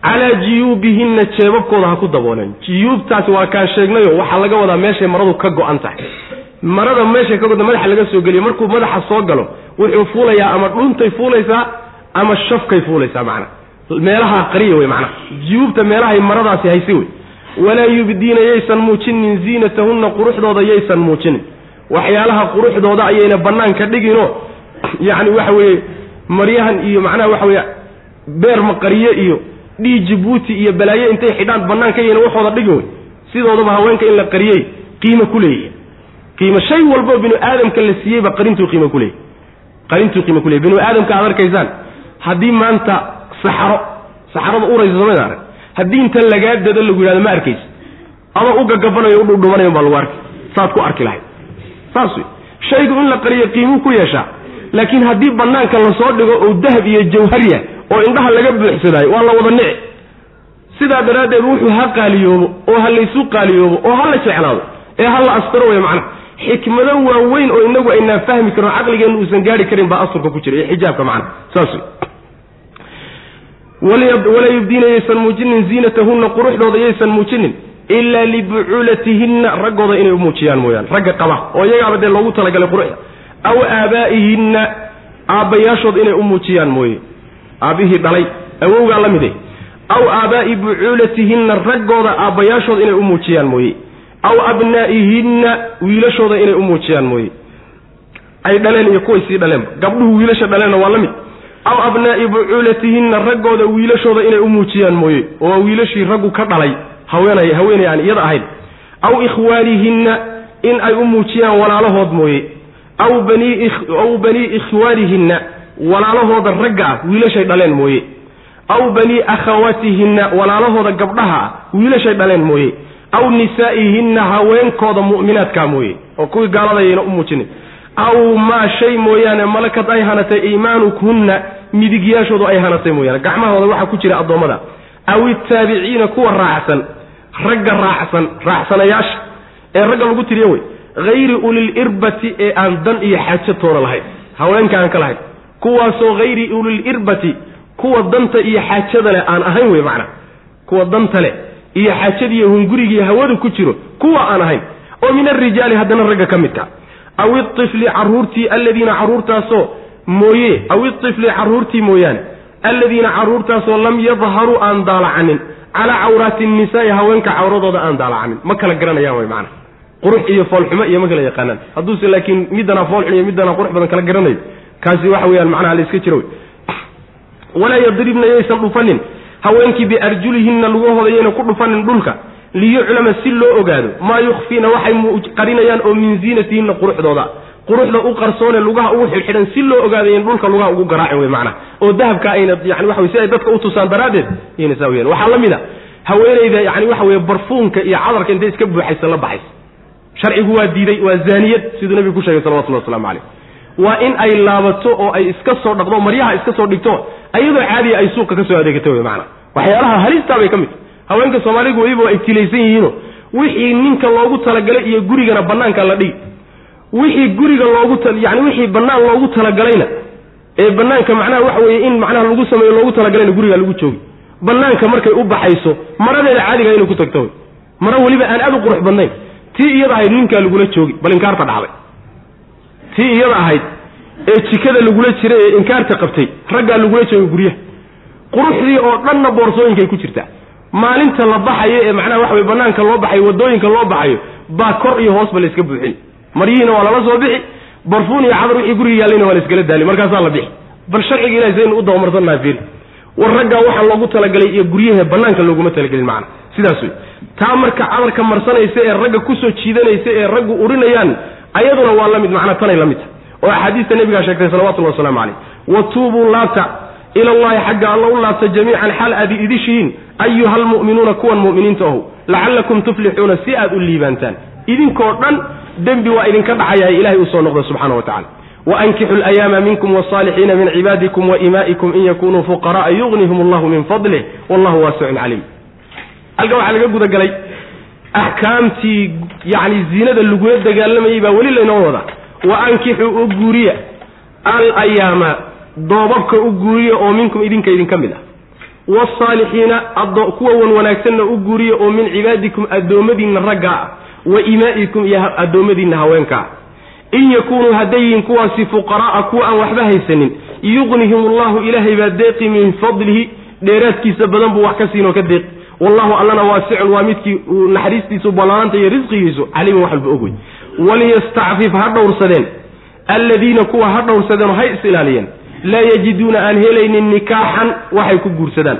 Calaa jiyuubihinna jeebabkooda ha ku dabooleen. Jiyuubtaasi waa kaan sheegnayo waxaa laga wadaa meeshay maradu ka go-an tahay. Marada meeshay ka goda madaxa laga soo geliyo. Markuu madaxa soo galo wuxuu fuulayaa ama dhuntay fuulaysaa ama shafkay fuulaysaa macna meelaha qariya wey macnaha jiyuubta meelahay maradaasi haysi wey walaa yubdiina yaysan muujinin ziinatahunna quruxdooda yaysan muujinin. Waxyaalaha quruxdooda ayayna banaanka dhiginoo *clears throat* yacni waxa weeye maryahan iyo macnaha waxa weeye beer maqariye iyo dhii jibuuti iyo balaayo intay xidhaan banaanka yayna waxooda dhigin wey sidoodaba haweenka in la qariyey qiimo ku leeyahy qiimo shay walboo binu aadamka la siiyeyba qarintuu qiimo ku leeyahy qarintuu qiimo ku leeyahy binu aadamka aad arkaysaan haddii maanta saxaro saxarada uraysa somayda arag haddii inta lagaa dado lagu yidhahdo ma arkaysa ama u gagabanayo u dhudhumanayan baa lagu arkay saad ku arki lahayd. Saas wey shaygu in la qariyo qiimuu ku yeeshaa laakiin haddii banaanka la soo dhigo oo dahab iyo jawharya oo indhaha laga buuxsadaayo waa la wada nici. Sidaa daraaddeed wuxuu ha qaaliyoobo oo ha laysu qaaliyoobo oo ha la jeclaado ee ha la astaro wey macnaha. Xikmado waaweyn oo inagu aynaan fahmi karin caqligeenna uusan gaari karin baa asurka ku jira iyo xijaabka macnaha. Saas wey walaa yubdiina yaysan muujinin ziinatahunna quruxdooda yaysan muujinin ilaa libucuulatihinna raggooda inay u muujiyaan mooyaane ragga qaba oo iyagaaba dee loogu talagalay quruxda aw aabaa'ihinna aabbayaashood inay u muujiyaan mooye. Aabbihii dhalay awowgaa la mide aw aabaa'i bucuulatihinna raggooda aabbayaashood inay u muujiyaan mooye. Aw abnaa'ihinna wiilashooda inay u muujiyaan mooye. Ay dhaleen iyo kuway sii dhaleenba gabdhuhu wiilasha dhaleenna waa la mid aw abnaa'i bucuulatihinna raggooda wiilashooda inay u muujiyaan mooye oo wiilashii raggu ka dhalay haweenay haweenay aan iyada ahayn. Aw ikhwaanihinna in ay u muujiyaan walaalahood mooye aw banii aw banii ikhwaanihinna walaalahooda ragga ah wiilashay dhaleen mooye. Aw banii akhawaatihinna walaalahooda gabdhaha ah wiilashay dhaleen mooye. Aw nisaa'ihinna haweenkooda mu'minaadkaa mooye oo kuwii gaaladayayna u muujinin aw maa shay mooyaane malakad ay hanatay iimaanukunna midigyaashoodu ay hanatay mooyaane. Gacmahooda waxaa ku jira addoommada. Aw itaabiciina kuwa raacsan. Ragga raacsan raacsanayaasha. Ee ragga lagu tiriyo wey hayri ulil ee aan dan iyo xaajo toona lahayn. Haweenka aan ka lahayn. Kuwaasoo hayri ulil irbati kuwa danta iyo xaajada leh aan ahayn wey macnaa kuwa danta leh iyo xaajadiiyo hungurigii hawada ku jiro kuwa aan ahayn. Oo min alrijaali haddana ragga ka midka aw itifli caruurtii alladiina caruurtaasoo mooye aw itifli caruurtii mooyaane alladiina caruurtaasoo lam yadharuu aan daalacanin. Calaa cawraati nnisaai haweenka cawradooda aan daalacanin. Ma kala garanayaan way macana qurux iyo foolxumo iyo ma kala yaqaanaan. Hadduuse laakiin middanaa foolxun iyo middanaa qurux badan kala garanayo kaasi waxa weeyaan macnaha la iska jiro wey walaa yadribna yaysan dhufanin. Haweenkii biarjulihinna lugahooda yayna ku dhufanin dhulka liyuclama si loo ogaado maa yukhfiina waxay qarinayaan oo min ziinatihinna quruxdooda. Quruxda u qarsoone lugaha ugu xidhxidhan si loo ogaado in dhulka lugaha ugu garaacin wey macnaha. Oo dahabka ayna yani waxa wey si ay dadka u tusaan daraaddeed yayna saa weyaan waxaa la mid a haweenayda yani waxa weye barfuunka iyo cadarka intay iska buuxaysa la baxaysa. Sharcigu waa diiday waa zaaniyad siduu nabigu ku sheegay salawatullah waslamu caleyh waa in ay laabato oo ay iska soo dhaqdo maryaha iska soo dhigto ayadoo caadiya ay suuqa ka soo adeegato wey macana waxyaalaha halistaa bay ka mid haweenka soomaaligu weliba ay tilaysan yihiino wixii ninka loogu talagalay iyo gurigana banaanka la dhigi. Wixii guriga loogu yani wixii banaan loogu talagalayna ee banaanka macnaha waxa weeye in macnaha lagu sameeyo loogu talagalayna guriga lagu joogi. Banaanka markay u baxayso maradeeda caadiga inay ku tagto mara weliba aan aad u qurux badnayn. Tii iyada ahayd ninkaa lagula joogi bal inkaarta dhacday. Tii iyada ahayd ee jikada lagula jiray ee inkaarta qabtay raggaa lagula jooga guryaha. Quruxdii oo dhanna boorsooyinkay ku jirtaa maalinta la baxayo ee macnaha waxa wey banaanka loo baxayo waddooyinka loo baxayo baa kor iyo hoosba la iska buuxin. Maryihiina waa lala soo bixi barfuun iyo cadar wixii guriga yaallayna waa la iskala daali. Markaasaa la bixi. Bal sharciga ilahay saynu u dabamarsannaha fiil war raggaa waxaa loogu talagalay iyo guryahe banaanka looguma talagelin macna. Sidaas wey taa marka cadarka marsanaysa ee ragga ku soo jiidanaysa ee raggu urinayaan ayaduna waa la mid macnaa tanay la mid. Tahay oo axaadiista nebigaa sheegtay salawatullahi wasalaamu caleyh wa tuubuu laabta ila allahi xagga alla u laabta jamiican xal aad idishihiin ayuha almu'minuuna kuwan mu'miniinta ohu lacallakum tuflixuuna si aad u liibaantaan idinkoo dhan dembi waa idinka dhacayaa ilahay uu soo noqdo subxana wa tacala waankixu alayaama minkum wasaalixiina min cibaadikum waimaa'ikum in yakunuu fuqara'a yugnihum allahu min fadlih wallahu waasicun caliim halkan waxaa laga gudagalay axkaamtii yani ziinada lagula dagaalamayay baa weli laynoo wadaa wa ankixuu u guuriya al ayaama doobabka u guuriya oo minkum idinka idinka mid ah. Wasaalixiina kuwa wan wanaagsanna u guuriya oo min cibaadikum addoommadiinna ragga ah. Wa imaa'ikum iyo addoommadiinna haweenkaa in yakunuu hadday yihiin kuwaasi fuqara'a kuwa aan waxba haysanin yuqnihim allahu ilaahay baa deeqi min fadlihi dheeraadkiisa badan buu wax ka siinoo ka deeqi. Wallahu allana waasicun waa midkii naxariistiisu ballaanaanta iyo risqigiisu caliiman wax walba og wey waliyastacfif ha dhowrsadeen. Alladiina kuwa ha dhowrsadeen hay is ilaaliyeen laa yajiduuna aan helaynin nikaaxan waxay ku guursadaan.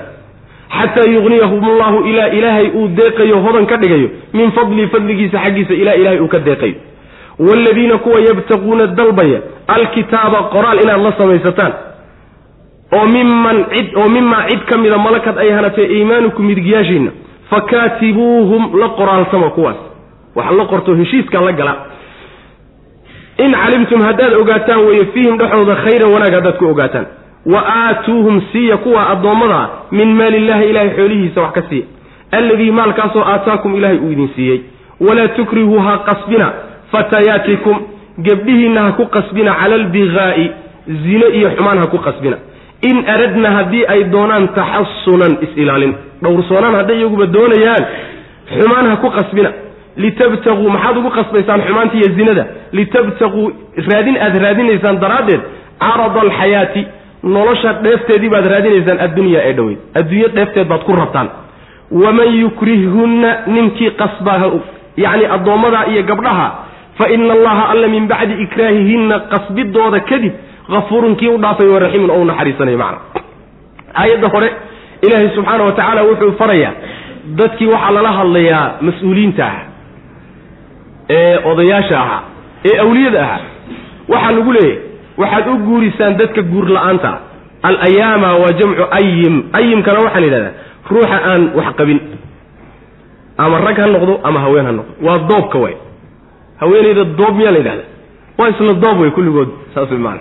Xataa yugniyahum allahu ilaa ilaahay uu deeqayo hodan ka dhigayo min fadlihi fadligiisa xaggiisa ilaa ilaahay uu ka deeqayo. Waaladiina kuwa yabtaquuna dalbaya alkitaaba qoraal inaad la samaysataan. Oo miman cid oo mimaa cid ka mida malakad ay hanatay iimaanukum midigyaashiinna fakaatibuuhum la qoraaltama kuwaas. Wax la qorto heshiiska la gala in calimtum haddaad ogaataan weeye fiihim dhexdooda khayran wanaag haddaad ku ogaataan. Wa aatuuhum siiya kuwa addoommada min maali illahi ilahay xoolihiisa wax ka siiya. Alladii maalkaasoo aataakum ilaahay uu idin siiyey. Walaa tukrihuu ha qasbina fatayaatikum. Gebdhihiinna ha ku qasbina cala albigaa'i zine iyo xumaan ha ku qasbina. In aradna haddii ay doonaan taxasunan is-ilaalin. Dhowrsoonaan hadday iyaguba doonayaan xumaan ha ku qasbina litabtaguu maxaad ugu qasbaysaan xumaanta iyo zinada. litabtaguu raadin aad raadinaysaan daraaddeed carada alxayaati nolosha dheefteedii baad raadinaysaan addunya ee dhoweyd adduunyo dheefteed baad ku rabtaan. waman yukrihhunna ninkii qasbaa yacni addoommada iyo gabdhaha fa ina allaha alla min bacdi ikraahihinna qasbidooda kadib hafuurun kii u dhaafay wa raxiimun oo u naxariisanayo macna aayadda hore ilaahay subxaana wa tacaala wuxuu farayaa dadkii waxaa lala hadlayaa mas'uuliyiinta ah ee odayaasha ahaa ee awliyada ahaa waxaa lagu leeyahy waxaad u guurisaan dadka guur la'aanta alayaama waa jamcu ayim ayimkana waxaa la yidhahdaa ruuxa aan wax qabin. Ama rag ha noqdo ama haween ha noqdo. Waa doobka way. Haweenayda doob miyaa la yidhahda waa isla doob way kulligood saas way maana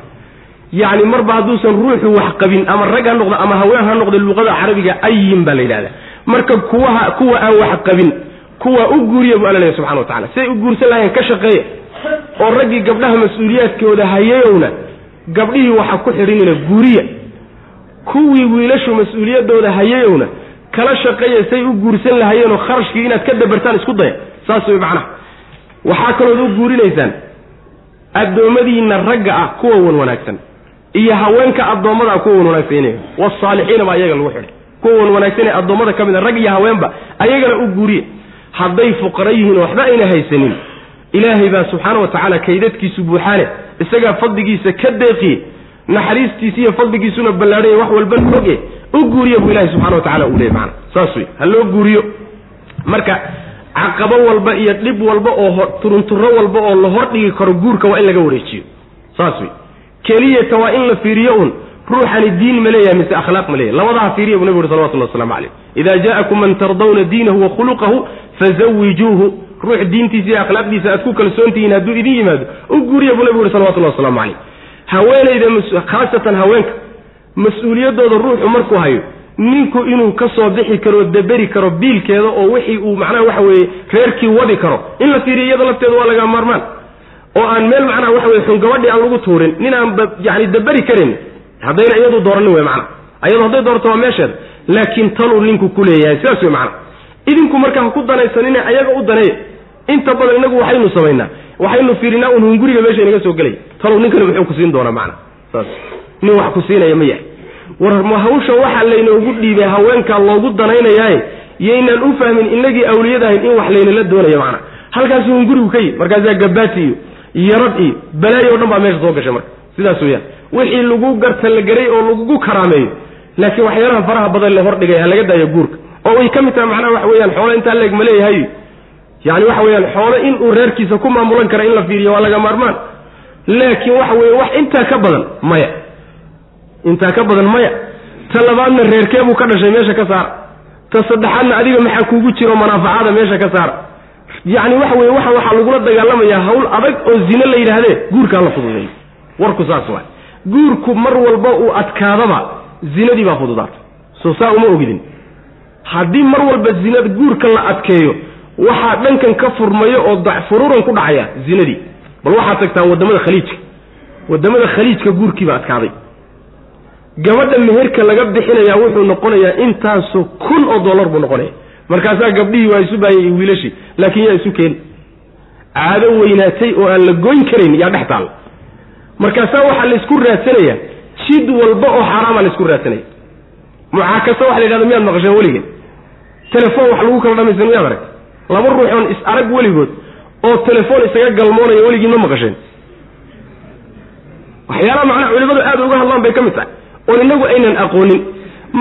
yacni marba hadduusan ruuxu wax qabin ama rag ha noqdo ama haween ha noqdo luqada carabiga ayim baa la yidhahda marka kuwaha kuwa aan wax qabin kuwa u guuriya bu alla leeyahy subxana wa tacala siday u guursan lahayen ka shaqeeya. Oo raggii gabdhaha mas'uuliyaadkooda hayayowna gabdhihii waxa ku xidhinina guuriya. Kuwii wiilashu mas'uuliyadooda hayayowna kala shaqeeya say u guursan lahayeenoo kharashkii inaad ka dabartaan isku daya. Saas way macnaha. Waxaa kalood u guurinaysaan addoommadiinna ragga ah kuwa wan wanaagsan iyo haweenka addoommada ah kuwa wan wanaagsan wasaalixiina baa ayaga lagu xidhay. Kuwa wan wanaagsan ee addoommada ka mid a rag iyo haweenba ayagana u guuriya hadday fuqara yihiin waxba ayna haysanin. Ilaahay baa subxaana wa tacaala kaydadkiisu buuxaane isagaa fadligiisa ka deeqiye naxariistiisa iyo fadligiisuna ballaadhanya wax walba oge u guuriya buu ilahay subxana wa tacala uu leeyay maana saas wey ha loo guuriyo. Marka caqabo walba iyo dhib walba oo turunturo walba oo la hordhigi karo guurka waa in laga wareejiyo. Saas wey keliyata waa in la fiiriyo un ruuxani diin ma leeyahay mise akhlaaq ma leeyahay. Labadaha fiiriya buu nabigu uri salawatullah waslamu calayh ida ja'akum man tardawna diinahu wa khuluqahu fazawijuuhu ruux diintiisa iyo akhlaaqdiisa aad ku kalsoontihiin hadduu idin yimaado u guuriya buu nabigu uri salawatullahi waslamu calayh haweenayda khaasatan haweenka mas'uuliyaddooda ruuxu markuu hayo ninku inuu ka soo bixi karo daberi karo biilkeeda oo wixii uu macnaha waxa weeye reerkii wadi karo in la fiiriyo iyada lafteeda waa laga maarmaan. Oo aan meel macnaha waxa weye xun aan lagu tuurin nin yani daberi karin haddayna iyadu dooranin wey macana ayadu hadday doorto waa meesheeda laakiin taluu ninku ku leeyahay sidaas wey macana idinku marka ha ku danaysanine ayaga u daneeya inta badan inagu waxaynu samaynaa waxaynu fiirinaa un hunguriga meesha inaga soo gelay. Talow ninkani muxuu ku siin doonaa macana saas. Nin wax ku siinaya ma yahay. War hawsha waxaa laynoogu dhiibay haweenkaa loogu danaynayaaye yaynaan u fahmin inagii awliyadahayn in wax laynala doonayo macana halkaasu hungurigu ka yi markaasaa gabaati iyo yarad iyo balaayo o dhan baa meesha soo gashay marka. Sidaas weyaan wixii lagu gartalageray oo lagugu karaameeyo laakiin waxyaalaha faraha badan la hordhigay ha laga daayo guurka. Oo way ka mid tahay macnaha waxa weyaan xoolo intaa leeg ma leeyahay. Yani waxa weyaan xoolo inuu reerkiisa ku maamulan kara in la fiiriyo waa laga maarmaan. Laakiin waxa weye wax intaa ka badan maya. Intaa ka badan maya. Ta labaadna reerkee buu ka dhashay meesha ka saara. Ta saddexaadna adiga maxaa kugu jiro manaafacaada meesha ka saara. Yacni waxa weye waxa waxaa lagula dagaalamayaa hawl adag oo zine la yidhaahdee guurkaa la fududeeyo warku saas waay guurku mar walba uu adkaadaba zinadii baa fududaata soo saa uma ogidin. Haddii mar walba zinada guurka la adkeeyo waxaa dhankan ka furmayo oo furuuran ku dhacaya zinadii. Bal waxaad tagtaan waddamada khaliijka. Waddamada khaliijka guurkiiba adkaaday. Gabadha meherka laga bixinayaa wuxuu noqonayaa intaasoo kun oo dollar buu noqonaya. Markaasaa gabdhihii waa isu baayay wiilashii laakiin yaa isu keeni caado weynaatay oo aan la goyn karayn yaa dhex taalla markaasaa waxaa laysku raadsanayaa jid walba oo xaaraama laysku raadsanaya. Mucaakasa waxa la yidhahda miyaad maqasheen weligeen? Telefoon wax lagu kala dhamaysan miyaad arag laba ruux oon is arag weligood oo telefoon isaga galmoonaya weligiin ma maqasheen. Waxyaalaha macnaha culimadu aad uga hadlaan bay ka mid tahay oon inagu aynan aqoonin.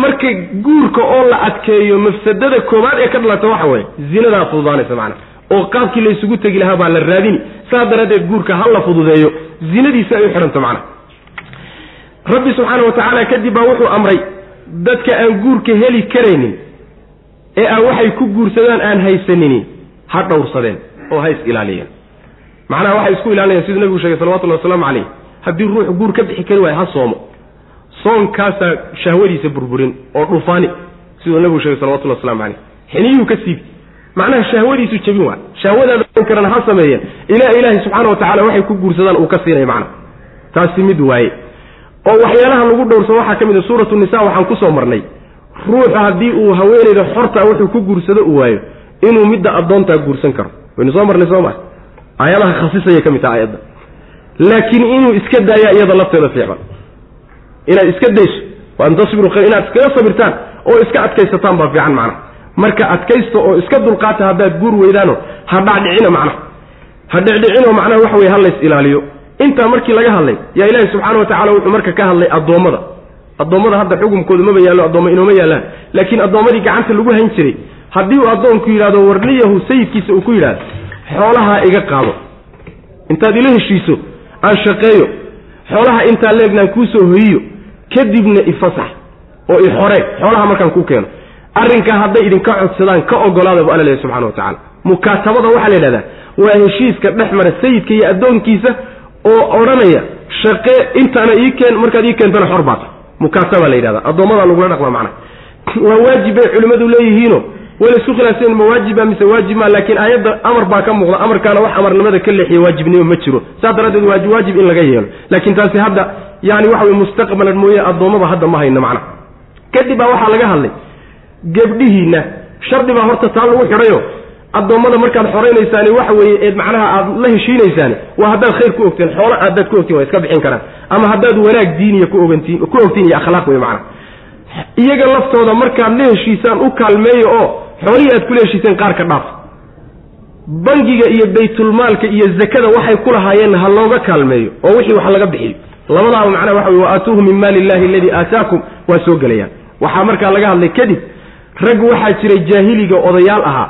Marka guurka oo la adkeeyo mafsadada koowaad ee ka dhalata waxa weeye zinadaa fududaanaysa macnaha oo qaabkii la isugu tegi lahaa baa la raadini saa daraaddeed guurka ha la fududeeyo. Zinadiisa ay u xidhanto macnaha rabbi subxaana wa tacaala kadib baa wuxuu amray dadka aan guurka heli karaynin ee aan waxay ku guursadaan aan haysanini ha dhowrsadeen oo ha is ilaaliyeen. Macnaha waxay isku ilaalinayaan siduu nabigu sheegay salawatullahi wasalaamu calayh haddii ruuxu guur ka bixi kari waayo ha soomo. Soonkaasaa shahwadiisa burburin oo dhufaani siduu nabigu sheegay salawatullah waslamu caleyh xiniyuhu ka siibi macnaha shahwadiisu jebin waa. Shahwadaada karana ha sameeyeen. Ilaa ilaahay subxaana wa tacala waxay ku guursadaan uu ka siinaya macna taasi mid waaye. Oo waxyaalaha lagu dhowrsado waxaa ka mid a suuratu nisa waxaan ku soo marnay. Ruuxu haddii uu haweenayda xorta wuxuu ku guursado u waayo inuu midda addoontaa guursan karo. Waynu soo marnay soo maa aayadaha khasisayay ka mid taha aayadda laakiin inuu iska daaya iyada lafteeda fiicban inaad iska dayso waan tasbiru khayr inaad iskaga sabirtaan oo iska adkaysataan baa fiican macnaha marka adkaysta oo iska dulqaata haddaad guur weydaano ha dhacdhicina macnaha ha dhicdhicino macnaha waxa weye ha lays ilaaliyo. Intaa markii laga hadlay yaa ilaahi subxaana wa tacala wuxuu marka ka hadlay addoommada. Addoommada hadda xukumkooda maba yaallo addoommo inooma yaallaan. Laakiin addoommadii gacanta lagu hayn jiray haddii uu addoonku yidhahdo warniyahu sayidkiisa uu ku yidhahdo xoolahaa iga qaado. Intaad ila heshiiso aan shaqeeyo. Xoolaha intaa leegnaan kuu soo hoyiyo kadibna ifasax oo ixoree xoolaha markaan kuu keeno arrinkaa hadday idinka codsadaan ka ogolaada bu alla leehay subxana wa tacala mukaatabada waxaa la yidhahdaa waa heshiiska dhex mara sayidka iyo addoonkiisa oo odhanaya shaqe intaana ii keen markaad ii keentana xor baata mukaataba la yidhahda addoommadaa lagula dhaqma macnaha. Waa waajib bay culimmadu leeyihiino way la isku khilaafsayen ma waajiba mise waajib maa laakiin aayadda amar baa ka muuqda amarkaana wax amarnimada ka leexiya waajibnimo ma jiro. Saas daraaddeed waajib waajib in laga yeelo. Laakiin taasi hadda yani waxa wey mustaqbalan mooye addoommada hadda ma hayno macnaha. Kadib baa waxaa laga hadlay gebdhihiinna shardi baa horta taa lagu xidhayo. Addoommada markaad xoraynaysaani waxa weeye eed macnaha aad la heshiinaysaani waa haddaad khayr ku ogteen xoolo haddaad ku ogtiin waa iska bixin karaan. Ama haddaad wanaag diiniya ku ogantiin ku ogtiin iyo akhlaaq wey macnaha. Iyaga laftooda markaad la heshiisaan u kaalmeeya oo xoolihii aad kula heshiiseen qaar ka dhaaf. Bangiga iyo baytulmaalka iyo zakada waxay ku lahaayeen ha looga kaalmeeyo oo wixii wax laga bixiyo. Labadaaba macnaha waxa wey wa aatuuhu min maali illahi aladii aataakum waa soo gelayaan. Waxaa markaa laga hadlay kadib rag waxaa jiray jaahiliga odayaal ahaa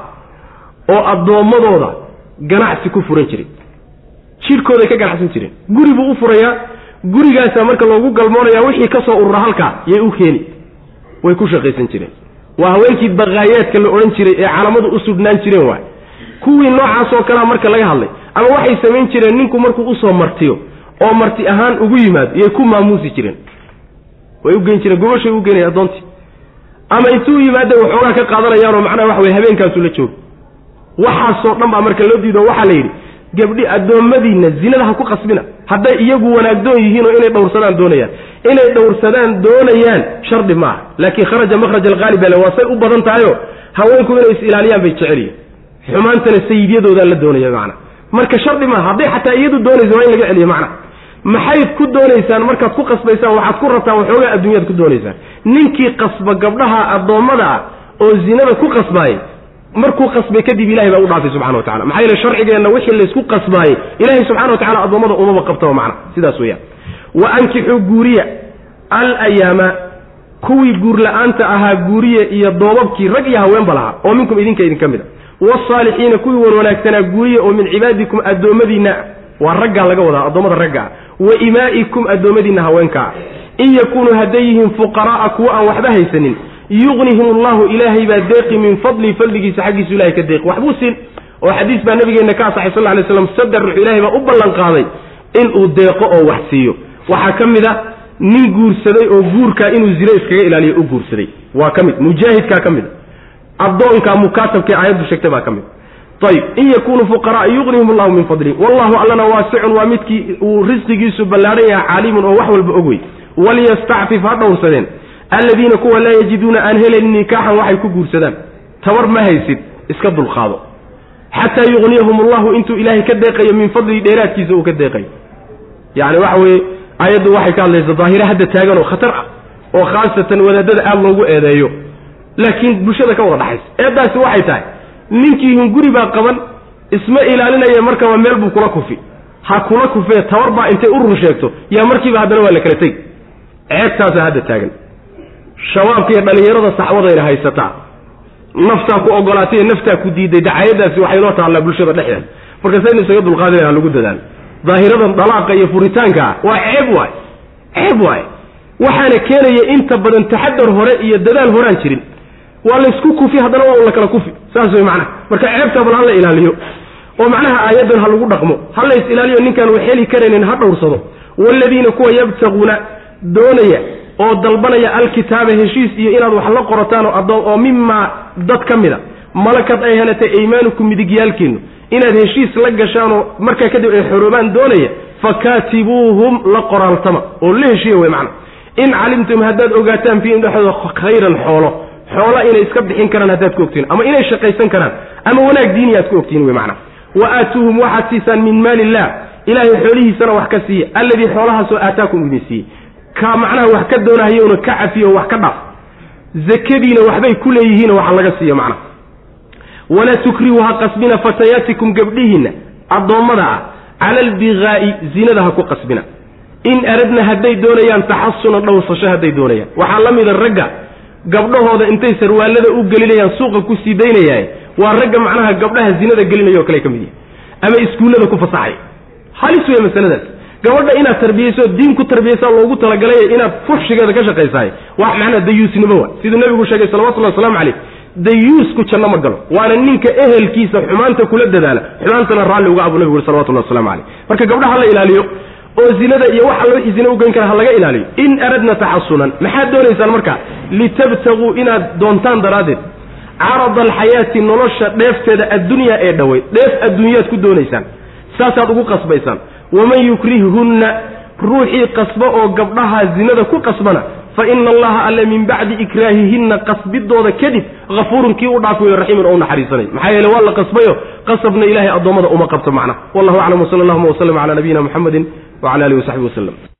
oo addoommadooda ganacsi ku furan jiray. Jidhkooday ka ganacsan jireen. Guri buu u furayaa. Gurigaasaa marka loogu galmoonaya wixii ka soo urura halkaa yay u keeni. Way ku shaqaysan jireen. Waa haweenkii baqaayaadka la odhan jiray ee calamadu u sudhnaan jireen waay. Kuwii noocaasoo kalea marka laga hadlay ama waxay samayn jireen ninku markuu u soo martiyo oo marti ahaan ugu yimaado iyay ku maamuusi jireen. Way u geyn jireen. Gobashay u geenaya addoontii ama intuu yimaada waxoogaa ka qaadanayaanoo macnaha waxa weye habeenkaasuu la joogo. Waxaasoo dhan baa marka loo diido waxaa la yidhi gabdhi addoommadiinna zinada ha ku qasbina. Hadday iyagu wanaagdoon yihiinoo inay dhowrsadaan doonayaan. Inay dhowrsadaan doonayaan shardi maaha laakiin kharaja makhraj alqaalib bale waa say u badan tahayo haweenku inay is ilaaliyaan bay jecelyihin xumaantana sayidyadoodaa la doonaya macna. Marka shardi maaha hadday xataa iyadu doonaysa waa in laga celiyo macna. Maxayd ku doonaysaan markaad ku qasbaysaan waxaad ku rabtaan waxoogaa adduunyaad ku doonaysaan ninkii qasba gabdhaha addoommada ah oo zinada ku qasbaayay markuu qasbay kadib ilahay baa u dhaafay subxana wa tacala maxaa yeele sharcigeenna wixii laysku qasbaayey ilahay subxana wa tacala addoommada umaba qabtaba macna. Sidaas weeyaan. Wa ankixuu guuriya al ayaama kuwii guur la'aanta ahaa guuriya iyo doobabkii rag iyo haweenba lahaa oo minkum idinka idinka mid a. Wasaalixiina kuwii wan wanaagsanaa guuriya oo min cibaadikum addoommadiinna waa raggaa laga wadaa addoommada raggaa. Wa imaa'ikum addoommadiinna haweenkaa in yakunuu hadday yihiin fuqara'a kuwa aan waxba haysanin yugnihim allahu ilaahay baa deeqi min fadlii fadligiisa xaggiisu ilahay ka deeqi. Waxbuu siin. Oo xadiis baa nabigeenna ka asaxay sal lay slam sadar ruux ilahay baa u ballan qaaday inuu deeqo oo wax siiyo. Waxaa ka mid a nin guursaday oo guurkaa inuu zine iskaga ilaaliyo u guursaday. Waa ka mid. Mujaahidkaa ka mid. Addoonkaa mukaatabkae aayaddu sheegtay baa ka mid. Ayb in yakunuu fuqaraa yugnihim allahu min fadli. Wallahu allana waasicun waa midkii uu risqigiisu ballaadhan yahay caaliimun oo wax walba ogwey waliyastacfif ha dhowrsadeen alladiina kuwa laa yajiduuna aan helayn nikaaxan waxay ku guursadaan tabar ma haysid iska dulqaado xataa yugniyahum allahu intuu ilaahay ka deeqayo min fadlihi dheeraadkiisa uu ka deeqayo yani waxa weeye ayaddu waxay ka hadlaysa daahire hadda taagan oo khatar ah oo khaasatan wadaadada aada loogu eedeeyo laakiin bulshada ka wada dhaxaysa eeddaasi waxay tahay ninkii hunguri baa qaban isma ilaalinaya markaba meel buu kula kufi ha kula kufee tabar baa intay urur sheegto yaa markiiba haddana waa la kala tegi ceebtaasa hadda taagan. Shabaabka iyo dhallinyarada saxwadayna haysataa naftaa ku ogolaatay naftaa ku diiday dacayadaasi waxay noo taallaa bulshada dhexdeeda. Marka saynu isaga dulqaadina ha lagu dadaalo daahiradan dalaaqa iyo furitaankaa waa ceeb waay. Ceeb waay. Waxaana keenaya inta badan taxadar hore iyo dadaal horaan jirin. Waa laysku kufi haddana waa un la kala kufi. Saas way macnaha. Marka ceebtaa bal ha la ilaaliyo. Oo macnaha aayaddan ha lagu dhaqmo. Ha lays ilaaliyo ninkaan wax heli karaynin ha dhowrsado. Waaladiina kuwa yabtaquuna doonaya oo dalbanaya alkitaaba heshiis iyo inaad wax la qorataan oo mimaa dad ka mid a malakad ay helatay aymaanukum midigyaalkiinu inaad heshiis la gashaanoo markaa kadib ay xoroobaan doonaya fakaatibuuhum la qoraaltama. Oo la heshiiya wey macna. In calimtum haddaad ogaataan fiihim dhexdooda khayran xoolo. Xoola inay iska bixin karaan haddaad ku ogtiin ama inay shaqaysan karaan ama wanaag diini aad ku ogtiin wey macna. Wa aatuuhum waxaad siisaan min maali illah ilaahay xoolihiisana wax ka siiya alladii xoolahaasoo aataakum idin siiyey ka macnaha wax ka doonahayowna ka cafiyo wax ka dhaaf zakadiina waxbay ku leeyihiin waxa laga siiya macnaha. Walaa tukrihu ha qasbina fatayaatikum gabdhihiinna. Addoommada ah cala albigaa'i zinada ha ku qasbina. In aradna hadday doonayaan taxasuna dhowrsasho hadday doonayaan. Waxaa la mida ragga gabdhahooda intay sarwaallada u gelinayaan suuqa ku sii daynayaaye waa ragga macnaha gabdhaha zinada gelinaya o kale ka mid yahay. Ama iskuullada ku fasaxay halis wey masaladaas gabadha inaad tarbiyeyso diin ku tarbiyeysaa loogu talagalay inaad fuxshigeeda ka shaqaysahay. Wax macnaha dayuusnimo wa siduu nabigu sheegay salawatullahi waslamu calayh dayuusku janno ma galo. Waana ninka ehelkiisa xumaanta kula dadaala. Xumaantana raalli uga abu nabigu uri salawatullahi waslamu calayh. Marka gabdhaha la ilaaliyo oo zinada iyo wax alla wixii ugeyn kara ha laga ilaaliyo. In aradna taxasunan. Maxaad doonaysaan marka? Litabtaguu inaad doontaan daraaddeed. Carada alxayaati nolosha dheefteeda addunyaa ee dhowey dheef adduunyaad ku doonaysaan saasaad ugu qasbaysaan waman yukrihhunna ruuxii qasba oo gabdhaha zinada ku qasbana fa ina allaha alle min bacdi ikraahihinna qasbidooda kadib hafuurun kii u dhaafi wayo raxiimun oo u naxariisanay. maxaa yeele waa la qasbayo qasabna ilahay addoommada uma qabto macna. wallahu aclam wsala allahuma wslm cala nabiyina muxamedin wcala alihi wasaxbi waslem